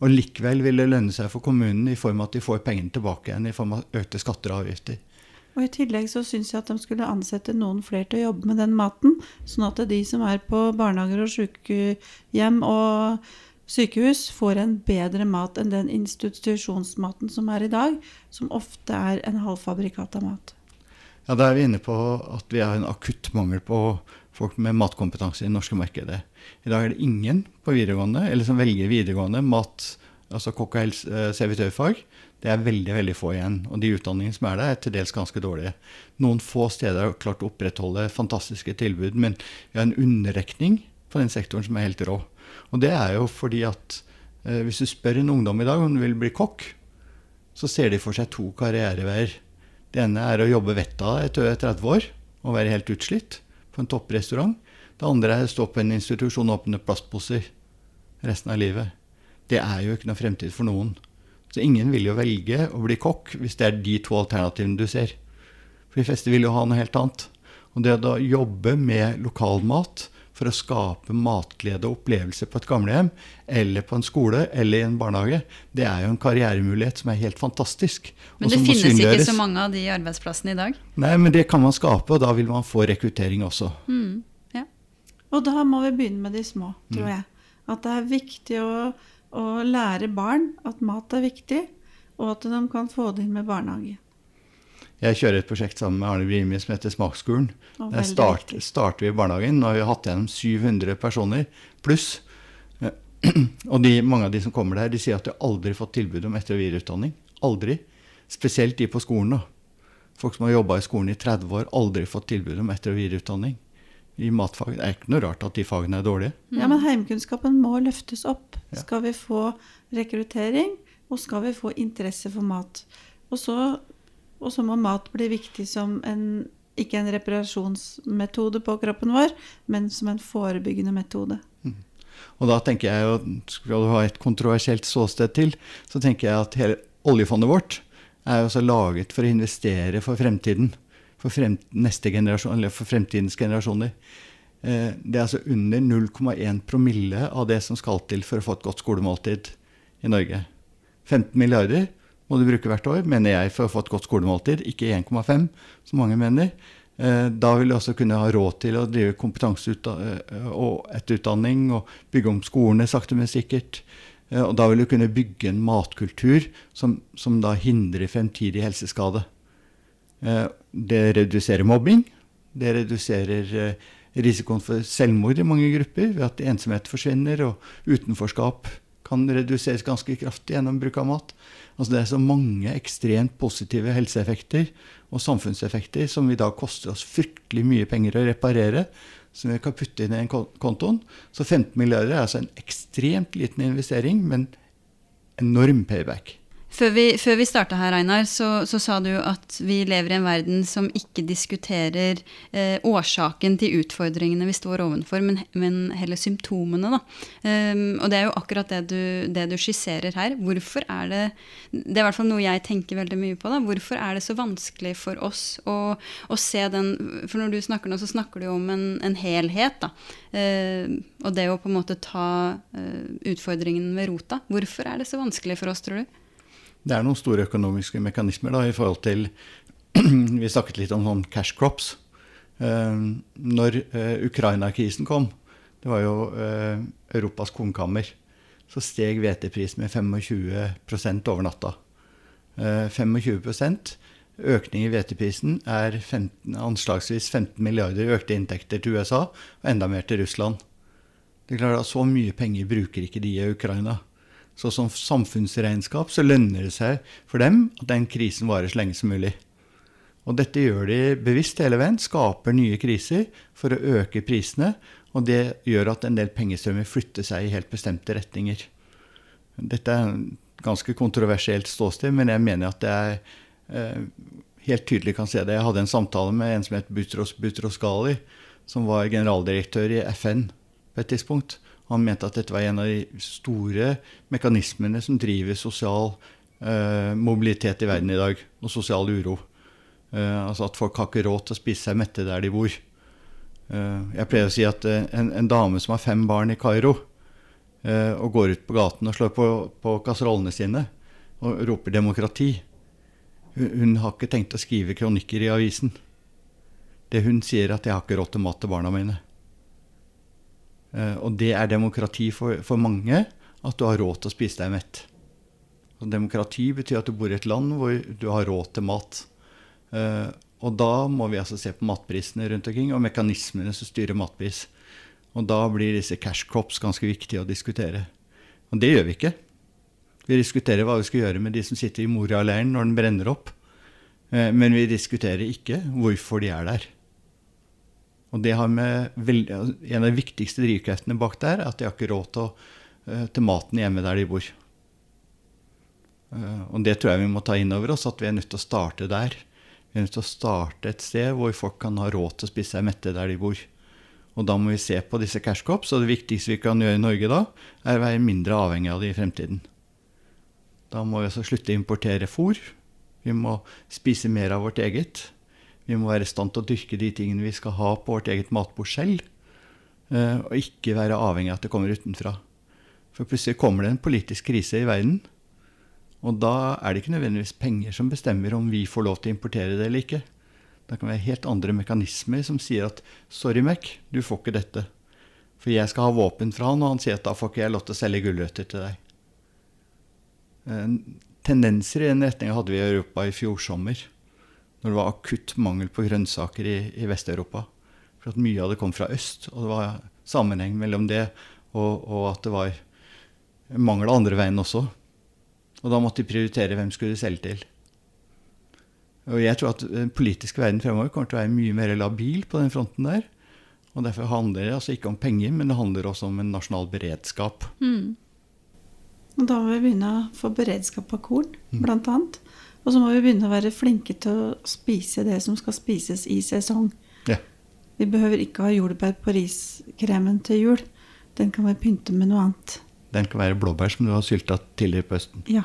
Og likevel vil det lønne seg for kommunen i form av at de får pengene tilbake igjen i form av økte skatter og avgifter. Og I tillegg så syns jeg at de skulle ansette noen flere til å jobbe med den maten. Sånn at de som er på barnehager og sykehjem og sykehus, får en bedre mat enn den institusjonsmaten som er i dag, som ofte er en halvfabrikat av mat. Ja, Da er vi inne på at vi har en akutt mangel på folk med matkompetanse i det norske markedet. I dag er det ingen på videregående, eller som velger videregående mat, altså kokk- og eh, servitørfag. Det er veldig veldig få igjen. Og de utdanningene som er der, er til dels ganske dårlige. Noen få steder har klart å opprettholde fantastiske tilbud, men vi har en underrekning på den sektoren som er helt rå. Og det er jo fordi at eh, hvis du spør en ungdom i dag om du vil bli kokk, så ser de for seg to karriereveier. Det ene er å jobbe vettet av etter 30 år og være helt utslitt på en topprestaurant. Det andre er å stå på en institusjon og åpne plastposer resten av livet. Det er jo ikke noe fremtid for noen. Så ingen vil jo velge å bli kokk hvis det er de to alternativene du ser. For de fleste vil jo ha noe helt annet. Og det å da jobbe med lokalmat for å skape matglede og opplevelser på et gamlehjem, eller på en skole eller i en barnehage, det er jo en karrieremulighet som er helt fantastisk. Men det finnes ikke så mange av de arbeidsplassene i dag? Nei, men det kan man skape, og da vil man få rekruttering også. Mm, ja. Og da må vi begynne med de små, tror mm. jeg. At det er viktig å, å lære barn at mat er viktig, og at de kan få det inn med barnehage. Jeg kjører et prosjekt sammen med Arne Brimi som heter Smaksskolen. Der start, starter vi i barnehagen. Nå har vi hatt gjennom 700 personer pluss. Og de, mange av de som kommer der, de sier at de aldri har fått tilbud om etter- og videreutdanning. Aldri. Spesielt de på skolen. da. Folk som har jobba i skolen i 30 år, aldri fått tilbud om etter- og videreutdanning. I matfag. Det er ikke noe rart at de fagene er dårlige. Ja, Men heimkunnskapen må løftes opp. Skal vi få rekruttering, og skal vi få interesse for mat. Og så og så må mat bli viktig som en, ikke en reparasjonsmetode på kroppen vår, men som en forebyggende metode. Mm. Og da tenker jeg jo, Skal du ha et kontroversielt ståsted til, så tenker jeg at hele oljefondet vårt er jo også laget for å investere for fremtiden. For, for fremtidens generasjoner. Eh, det er altså under 0,1 promille av det som skal til for å få et godt skolemåltid i Norge. 15 milliarder må du bruke hvert år, mener jeg, for å få et godt skolemåltid. Ikke 1,5, som mange mener. Eh, da vil du også kunne ha råd til å drive kompetanse eh, og etterutdanning og bygge om skolene sakte, men sikkert. Og da vil du kunne bygge en matkultur som, som da hindrer fremtidig helseskade. Det reduserer mobbing. Det reduserer risikoen for selvmord i mange grupper ved at ensomhet forsvinner og utenforskap kan reduseres ganske kraftig gjennom bruk av mat. Altså det er så mange ekstremt positive helseeffekter og samfunnseffekter som i dag koster oss fryktelig mye penger å reparere, som vi kan putte inn i en kontoen. Så 15 milliarder er altså en ekstremt liten investering, men enorm payback. Før vi, før vi starta her, Einar, så, så, sa du at vi lever i en verden som ikke diskuterer eh, årsaken til utfordringene vi står ovenfor, men, men heller symptomene. Um, og det er jo akkurat det du, det du, skisserer her. Hvorfor er det Det er i hvert fall noe jeg tenker veldig mye på. Da. Hvorfor er det så vanskelig for oss å, å se den For når du snakker nå, så snakker du om en, en helhet. Da. Uh, og det å på en måte ta uh, utfordringen ved rota. Hvorfor er det så vanskelig for oss, tror du? Det er noen store økonomiske mekanismer da, i forhold til Vi snakket litt om sånn cash crops. Eh, når eh, Ukraina-krisen kom, det var jo eh, Europas kornkammer, så steg hveteprisen med 25 over natta. 25% økning i hveteprisen er 15, anslagsvis 15 milliarder økte inntekter til USA, og enda mer til Russland. Det er klart at Så mye penger bruker ikke de i Ukraina. Så som samfunnsregnskap så lønner det seg for dem at den krisen varer så lenge som mulig. Og dette gjør de bevisst hele veien, skaper nye kriser for å øke prisene. Og det gjør at en del pengestrømmer flytter seg i helt bestemte retninger. Dette er en ganske kontroversielt ståsted, men jeg mener at er eh, helt tydelig kan se det. Jeg hadde en samtale med en som het Butros Butroskali, som var generaldirektør i FN på et tidspunkt. Han mente at dette var en av de store mekanismene som driver sosial eh, mobilitet i verden i dag, og sosial uro. Eh, altså at folk har ikke råd til å spise seg mette der de bor. Eh, jeg pleier å si at eh, en, en, dame som har fem barn i Kairo, eh, og går ut på gaten og slår på, på kasserollene sine og roper 'demokrati', hun, hun har ikke tenkt å skrive kronikker i avisen. Det hun sier, er at 'jeg har ikke råd til mat til barna mine'. Eh, og det er demokrati for, for, mange, at du har råd til å spise deg mett. Og demokrati betyr at du bor i et land hvor du har råd til mat. Eh, og da må vi altså se på matprisene rundt omkring, og mekanismene som styrer matpris. Og da blir disse cash crops ganske viktige å diskutere. Og det gjør vi ikke. Vi diskuterer hva vi skal gjøre med de som sitter i Moria-leiren når den brenner opp. Eh, men vi diskuterer ikke hvorfor de er der. Og det har med veld, En av de viktigste drivkreftene bak der er at de har ikke råd til, eh, til maten hjemme der de bor. Eh, og det tror jeg vi må ta inn over oss, at vi er nødt til å starte der. Vi er nødt til å starte et sted hvor folk kan ha råd til å spise seg mette der de bor. Og da må vi se på disse cash crops, og det viktigste vi kan gjøre i Norge da, er å være mindre avhengig av det i fremtiden. Da må vi altså slutte å importere fôr. Vi må spise mer av vårt eget. Vi må være i stand til å dyrke de tingene vi skal ha på vårt eget matbord selv. Eh, og ikke være avhengig av at det kommer utenfra. For plutselig kommer det en politisk krise i verden. Og da er det ikke nødvendigvis penger som bestemmer om vi får lov til å importere det eller ikke. Det kan være helt andre mekanismer som sier at 'sorry, Mac, du får ikke dette'. For jeg skal ha våpen fra han, og han sier at da får ikke jeg lov til å selge gulrøtter til deg. Eh, tendenser i den retninga hadde vi i Europa i fjor sommer når det var akutt mangel på grønnsaker i, i Vest-Europa. For at mye av det kom fra øst, og det var sammenheng mellom det og, og at det var mangel andre veien også. Og da måtte de prioritere hvem skulle de selge til. Og jeg tror at den politiske verden fremover kommer til å være mye mer labil på den fronten der. Og derfor handler det altså ikke om penger, men det handler også om en nasjonal beredskap. Mm. Og da må vi begynne å få beredskap av korn, mm. blant annet. Og så må vi begynne å være flinke til å spise det som skal spises i sesong. Ja. Vi behøver ikke ha jordbær på riskremen til jul. Den kan vi pynte med noe annet. Den kan være blåbær som du har sylta tidligere på høsten. Ja.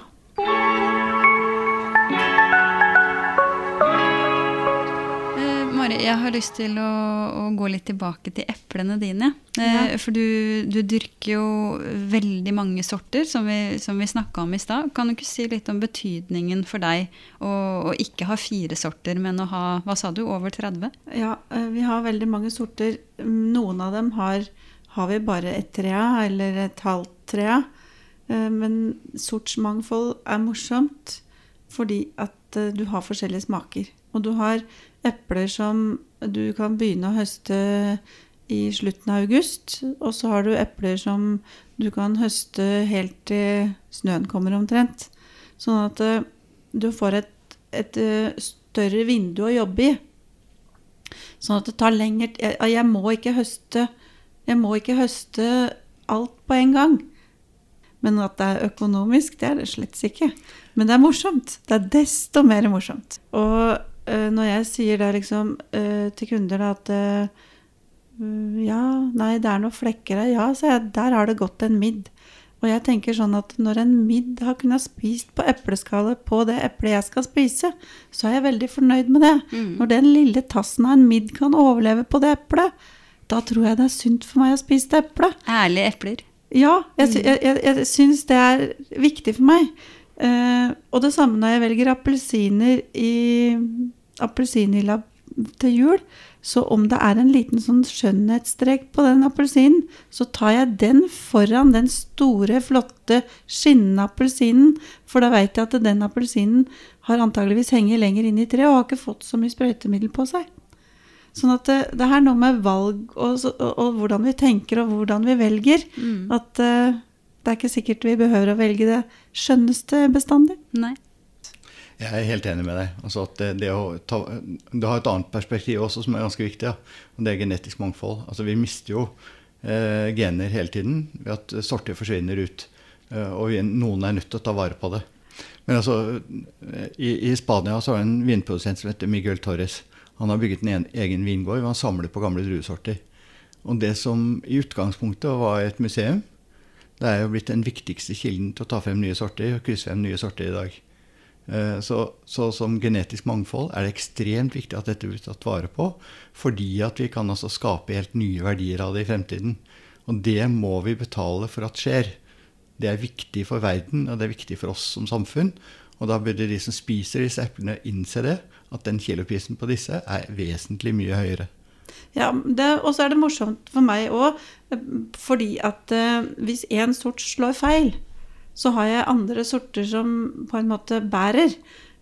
Jeg har lyst til å, å, gå litt tilbake til eplene dine. Eh, ja. For du, du, dyrker jo veldig mange sorter, som vi, som vi snakka om i stad. Kan du ikke si litt om betydningen for deg å, å, ikke ha fire sorter, men å ha hva sa du, over 30? Ja, eh, vi har veldig mange sorter. Noen av dem har, har vi bare et tre av, eller et halvt tre av. Eh, men sortsmangfold er morsomt fordi at du har forskjellige smaker. Og du har epler som du kan begynne å høste i slutten av august. Og så har du epler som du kan høste helt til snøen kommer omtrent. Sånn at eh, du får et, et eh, større vindu å jobbe i. Sånn at det tar lengre tid Jeg høste Jeg må ikke høste alt på en gang. Men at det er økonomisk, det er det slett ikke. Men det er morsomt. Det er desto mer morsomt. Og når jeg sier det liksom uh, til kunder da, at uh, Ja, nei, det er noen flekker her. Ja, så jeg, der har det gått en midd. Og jeg tenker sånn at når en midd har kunnet spist på epleskallet på det eplet jeg skal spise, så er jeg veldig fornøyd med det. Mm. Når den lille tassen av en midd kan overleve på det eplet, da tror jeg det er sunt for meg å spise det eplet. Ærlige epler. Ja, jeg, mm. jeg, jeg, syns det er viktig for meg. Eh, og det samme når jeg velger appelsiner i appelsinhylla til jul. Så om det er en liten sånn skjønnhetsstrek på den appelsinen, så tar jeg den foran den store, flotte, skinnende appelsinen. For da veit jeg at den appelsinen har antageligvis hengt lenger inn i treet og har ikke fått så mye sprøytemiddel på seg. Sånn at det, det er noe med valg og, og, og, hvordan vi tenker og hvordan vi velger. Mm. At uh, det er ikke sikkert vi behøver å velge det skjønneste bestandig. Nei. Jeg er helt enig med deg. Altså det, det, ta, det, har et annet perspektiv også som er ganske viktig. Ja. og Det er genetisk mangfold. Altså Vi mister jo eh, gener hele tiden ved at sorter forsvinner ut. Eh, og vi, noen er nødt til å ta vare på det. Men altså, i, i Spania så har en vinprodusent som heter Miguel Torres. Han har bygget en egen vingård hvor han samler på gamle druesorter. Og det som i utgangspunktet var et museum, det er jo blitt den viktigste kilden til å ta frem nye sorter og krysse frem nye sorter i dag. Eh, så, så, som genetisk mangfold er det ekstremt viktig at dette blir tatt vare på. Fordi at vi kan altså skape helt nye verdier av det i fremtiden. Og det må vi betale for at skjer. Det er viktig for verden, og det er viktig for oss som samfunn. Og da burde de som spiser disse eplene, innse det. At den kiloprisen på disse er vesentlig mye høyere. Ja, Og så er det morsomt for meg òg, eh, fordi at uh, hvis én sort slår feil, så har jeg andre sorter som på en måte bærer.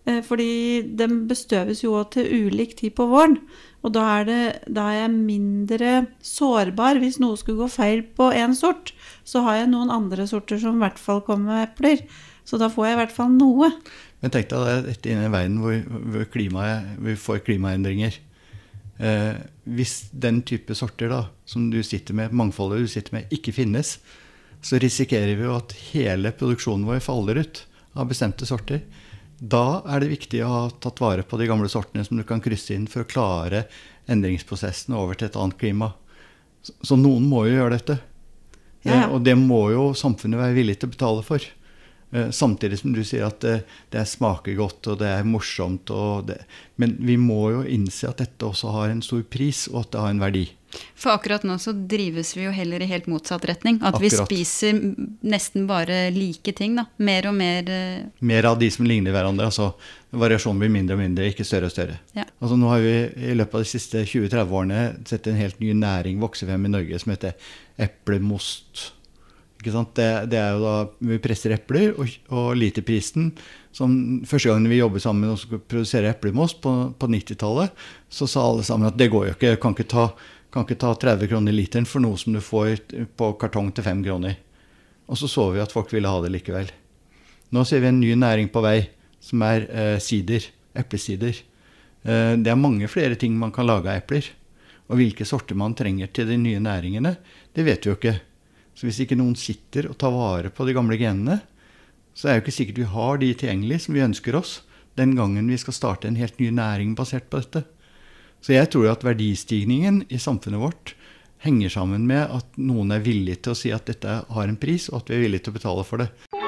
Eh, fordi de bestøves jo til ulik tid på våren. Og da er, det, da er, jeg mindre sårbar hvis noe skulle gå feil på én sort. Så har jeg noen andre sorter som i hvert fall kommer med epler. Så da får jeg i hvert fall noe. Men tenk deg dette inne i en verden hvor, hvor klimaet, vi får klimaendringer. Eh, hvis den type sorter da, som du sitter med, mangfoldet du sitter med, ikke finnes, så risikerer vi jo at hele produksjonen vår faller ut av bestemte sorter. Da er det viktig å ha tatt vare på de gamle sortene som du kan krysse inn for å klare endringsprosessen over til et annet klima. Så, noen må jo gjøre dette. Ja, ja. Eh, og det må jo samfunnet være villig til å betale for. Eh, samtidig som du sier at det, det smaker godt og det er morsomt. Det, men vi må jo innse at dette også har en stor pris, og at det har en verdi. For akkurat nå så drives vi jo heller i helt motsatt retning. At akkurat. vi spiser nesten bare like ting. da. Mer og mer uh... Mer av de som ligner hverandre. altså Variasjonen blir mindre og mindre, ikke større og større. Ja. Altså Nå har vi i løpet av de siste 20-30 årene sett en helt ny næring vokse frem i Norge som heter eplemost. Det, det er jo da Vi presser epler, og, og literprisen Første gangen vi jobbet sammen og skulle produsere eplemost på, på 90-tallet, så sa alle sammen at det går jo ikke, kan kan ikke ta 30 kroner literen for noe som du får på kartong til 5 kroner. Og så så vi at folk ville ha det likevel. Nå ser vi en ny næring på vei, som er eh, sider. Eplesider. Eh, det er mange flere ting man kan lage av epler. Og hvilke sorter man trenger til de nye næringene, det vet vi jo ikke. Så hvis ikke noen sitter og tar vare på de gamle genene, så er det jo ikke sikkert vi har de tilgjengelig som vi ønsker oss den gangen vi skal starte en helt ny næring basert på dette. Så jeg tror at verdistigningen i samfunnet vårt henger sammen med at noen er villig til å si at dette har en pris, og at vi er villige til å betale for det.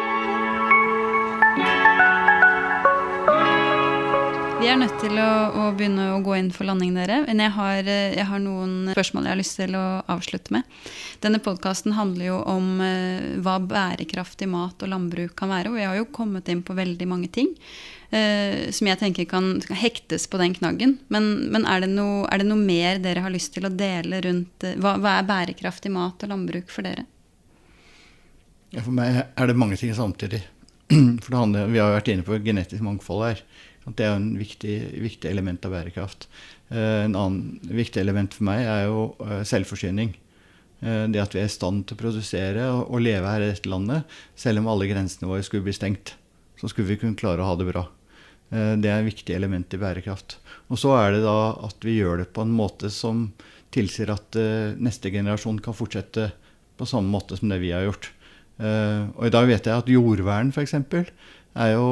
Vi er nødt til å, å, begynne å gå inn for landing, dere. Men jeg har, jeg har, noen spørsmål jeg har lyst til å avslutte med. Denne podkasten handler jo om uh, hva bærekraftig mat og landbruk kan være. Og vi har jo kommet inn på veldig mange ting uh, som jeg tenker kan, kan, hektes på den knaggen. Men, men er, det noe, er, det noe, mer dere har lyst til å dele rundt uh, hva, hva, er bærekraftig mat og landbruk for dere? Ja, for meg er det mange ting samtidig. For handler, Vi har jo vært inne på genetisk mangfold her. Det er en viktig, viktig element av bærekraft. Uh, en annen viktig element for meg er jo selvforsyning. Det at vi er i stand til å produsere og, leve her i dette landet, selv om alle grensene våre skulle bli stengt. Så skulle vi kunne klare å ha det bra. Eh, det er et viktig element i bærekraft. Og så er det da at vi gjør det på en måte som tilsier at eh, neste generasjon kan fortsette på samme måte som det vi har gjort. Eh, og i dag vet jeg at jordvern f.eks. er jo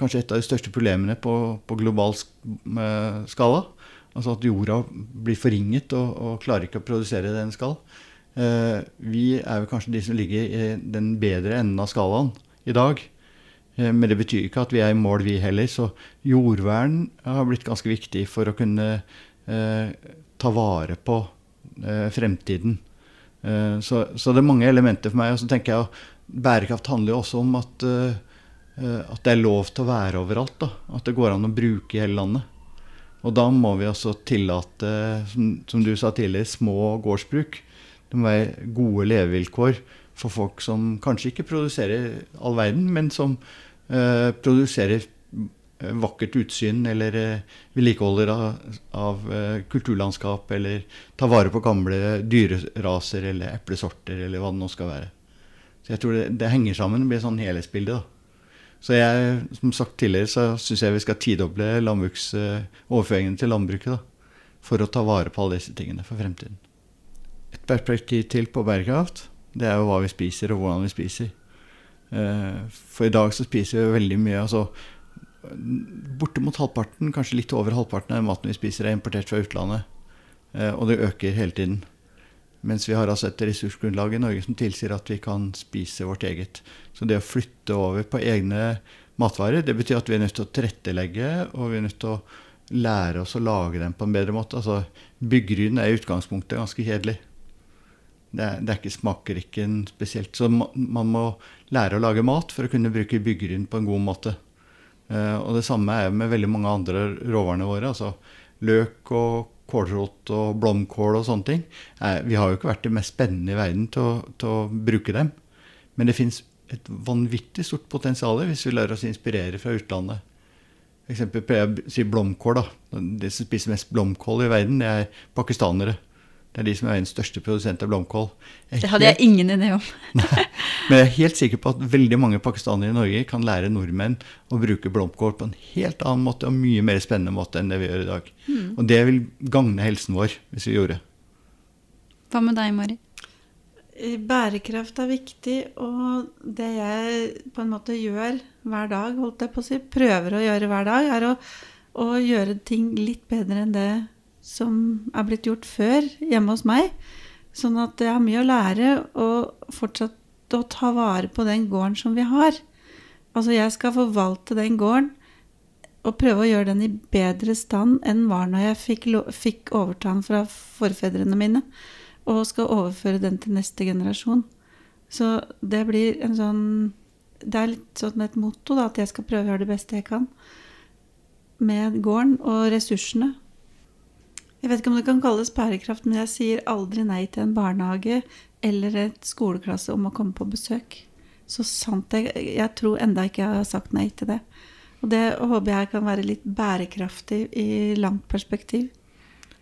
kanskje et av de største problemene på, på global skala. Altså at jorda blir forringet og, og klarer ikke å produsere det den skal. Vi er jo kanskje de som ligger i den bedre enden av skalaen i dag. Eh, men det betyr ikke at vi er i mål, vi heller. Så jordvern har blitt ganske viktig for å kunne eh, ta vare på eh, fremtiden. Eh, så, så, det er mange elementer for meg. Og så tenker jeg at bærekraft handler jo også om at eh, eh, at det er lov til å være overalt. da, At det går an å bruke i hele landet. Og da må vi også tillate, som, som du sa tidligere, små gårdsbruk. Det må være gode levevilkår for folk som kanskje ikke produserer all verden, men som eh, produserer eh, vakkert utsyn, eller eh, vedlikeholder av, av eh, kulturlandskap, eller tar vare på gamle dyreraser eller eplesorter, eller hva det nå skal være. Så jeg tror det, det henger sammen, det blir sånn helhetsbilde. da. Så jeg, som sagt tidligere, så syns jeg vi skal tidoble landbruksoverføringene til landbruket. da, For å ta vare på alle disse tingene for fremtiden. Et perspektiv til på bærekraft, det er jo hva vi spiser og hvordan vi spiser. Eh, for i dag så spiser vi veldig mye altså Bortimot halvparten, kanskje litt over halvparten av maten vi spiser, er importert fra utlandet. Eh, og det øker hele tiden. Mens vi har altså et ressursgrunnlag i Norge som tilsier at vi kan spise vårt eget. Så det å flytte over på egne matvarer, det betyr at vi er nødt til å tilrettelegge, og vi er nødt til å lære oss å lage dem på en bedre måte. Altså, Byggryn er i utgangspunktet ganske kjedelig. Det er, det er ikke smakerikken spesielt. Så man må lære å lage mat for å kunne bruke byggryn på en god måte. Uh, og det samme er med veldig mange andre råvarene våre. altså Løk og kålrot og blomkål og sånne ting. Uh, vi har jo ikke vært det mest spennende i verden til å, til å bruke dem. Men det fins et vanvittig stort potensial hvis vi lar oss inspirere fra utlandet. Eksempel pleier jeg å si blomkål. da. De som spiser mest blomkål i verden, det er pakistanere. Det er de som er verdens største produsent av blomkål. Det hadde jeg ingen idé om. Nei, men jeg er helt sikker på at veldig mange pakistanere i Norge kan lære nordmenn å bruke blomkål på en helt annen måte og mye mer spennende måte enn det vi gjør i dag. Mm. Og det vil gagne helsen vår hvis vi gjorde. Hva med deg, Mari? Bærekraft er viktig, og det jeg på en måte gjør hver dag, holdt jeg på å si, prøver å gjøre hver dag, er å, å gjøre ting litt bedre enn det som er blitt gjort før hjemme hos meg. Sånn at jeg har mye å lære og fortsatt å ta vare på den gården som vi har. Altså jeg skal forvalte den gården og prøve å gjøre den i bedre stand enn var når jeg fikk, fikk overta den fra forfedrene mine, og skal overføre den til neste generasjon. Så det blir en sånn Det er litt sånn et motto, da, at jeg skal prøve å gjøre det beste jeg kan med gården og ressursene. Jeg vet ikke om det kan kalles bærekraft, men jeg sier aldri nei til en barnehage eller et skoleklasse om å komme på besøk. Så sant jeg, jeg tror enda ikke jeg har sagt nei til det. Og det håper jeg kan være litt bærekraftig i langt perspektiv.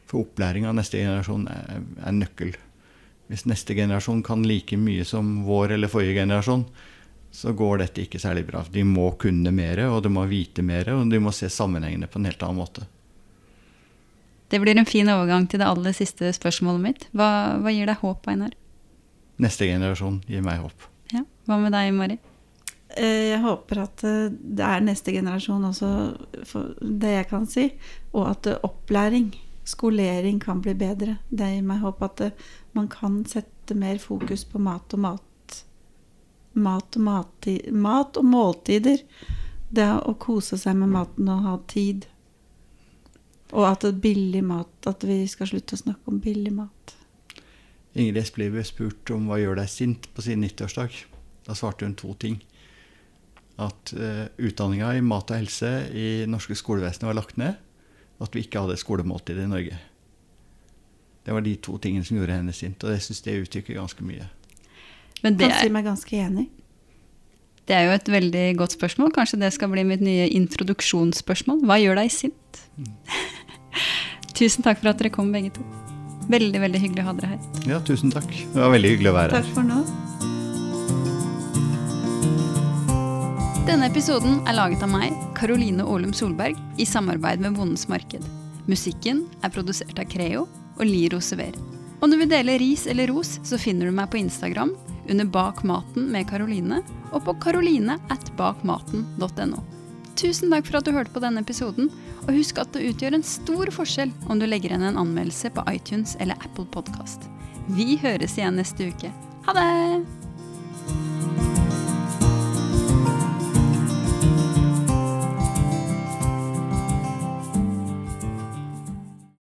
For opplæring av neste generasjon er, er nøkkel. Hvis neste generasjon kan like mye som vår eller forrige generasjon, så går dette ikke særlig bra. De må kunne mer, og de må vite mer, og de må se sammenhengene på en helt annen måte. Det blir en fin overgang til det aller siste spørsmålet mitt. Hva, hva gir deg håp, Einar? Neste generasjon gir meg håp. Ja. Hva med deg, Mari? Eh, jeg håper at eh, det er neste generasjon også, det jeg kan si. Og at eh, opplæring, skolering, kan bli bedre. Det gir meg håp at man kan sette mer fokus på mat og mat. Mat og, mat, mat og måltider. Det å kose seg med maten og ha tid. Og at det billig mat At vi skal slutte å snakke om billig mat. Ingrid Espelid ble spurt om hva gjør deg sint på sin 90-årsdag. Da svarte hun to ting. At uh, utdanninga i mat og helse i norske skolevesenet var lagt ned. Og at vi ikke hadde skolemåltid i Norge. Det var de to tingene som gjorde henne sint. Og jeg syns det uttrykker ganske mye. Men det er, kan si meg ganske enig. Det er jo et veldig godt spørsmål. Kanskje det skal bli mitt nye introduksjonsspørsmål. Hva gjør deg sint? Mm. Tusen takk for at dere kom, begge to. Veldig veldig hyggelig å ha dere her. Ja, tusen takk. Det var veldig hyggelig å være her. Takk for nå. Denne episoden er laget av meg, Karoline Aalum Solberg, i samarbeid med Bondens Marked. Musikken er produsert av Creo og Liro Sever. Om du vil dele ris eller ros, så finner du meg på Instagram under Bak maten med Karoline og på karoline at bakmaten.no. Tusen takk for at du hørte på denne episoden, og husk at det utgjør en stor forskjell om du legger igjen en anmeldelse på iTunes eller Apple Podkast. Vi høres igjen neste uke. Ha det!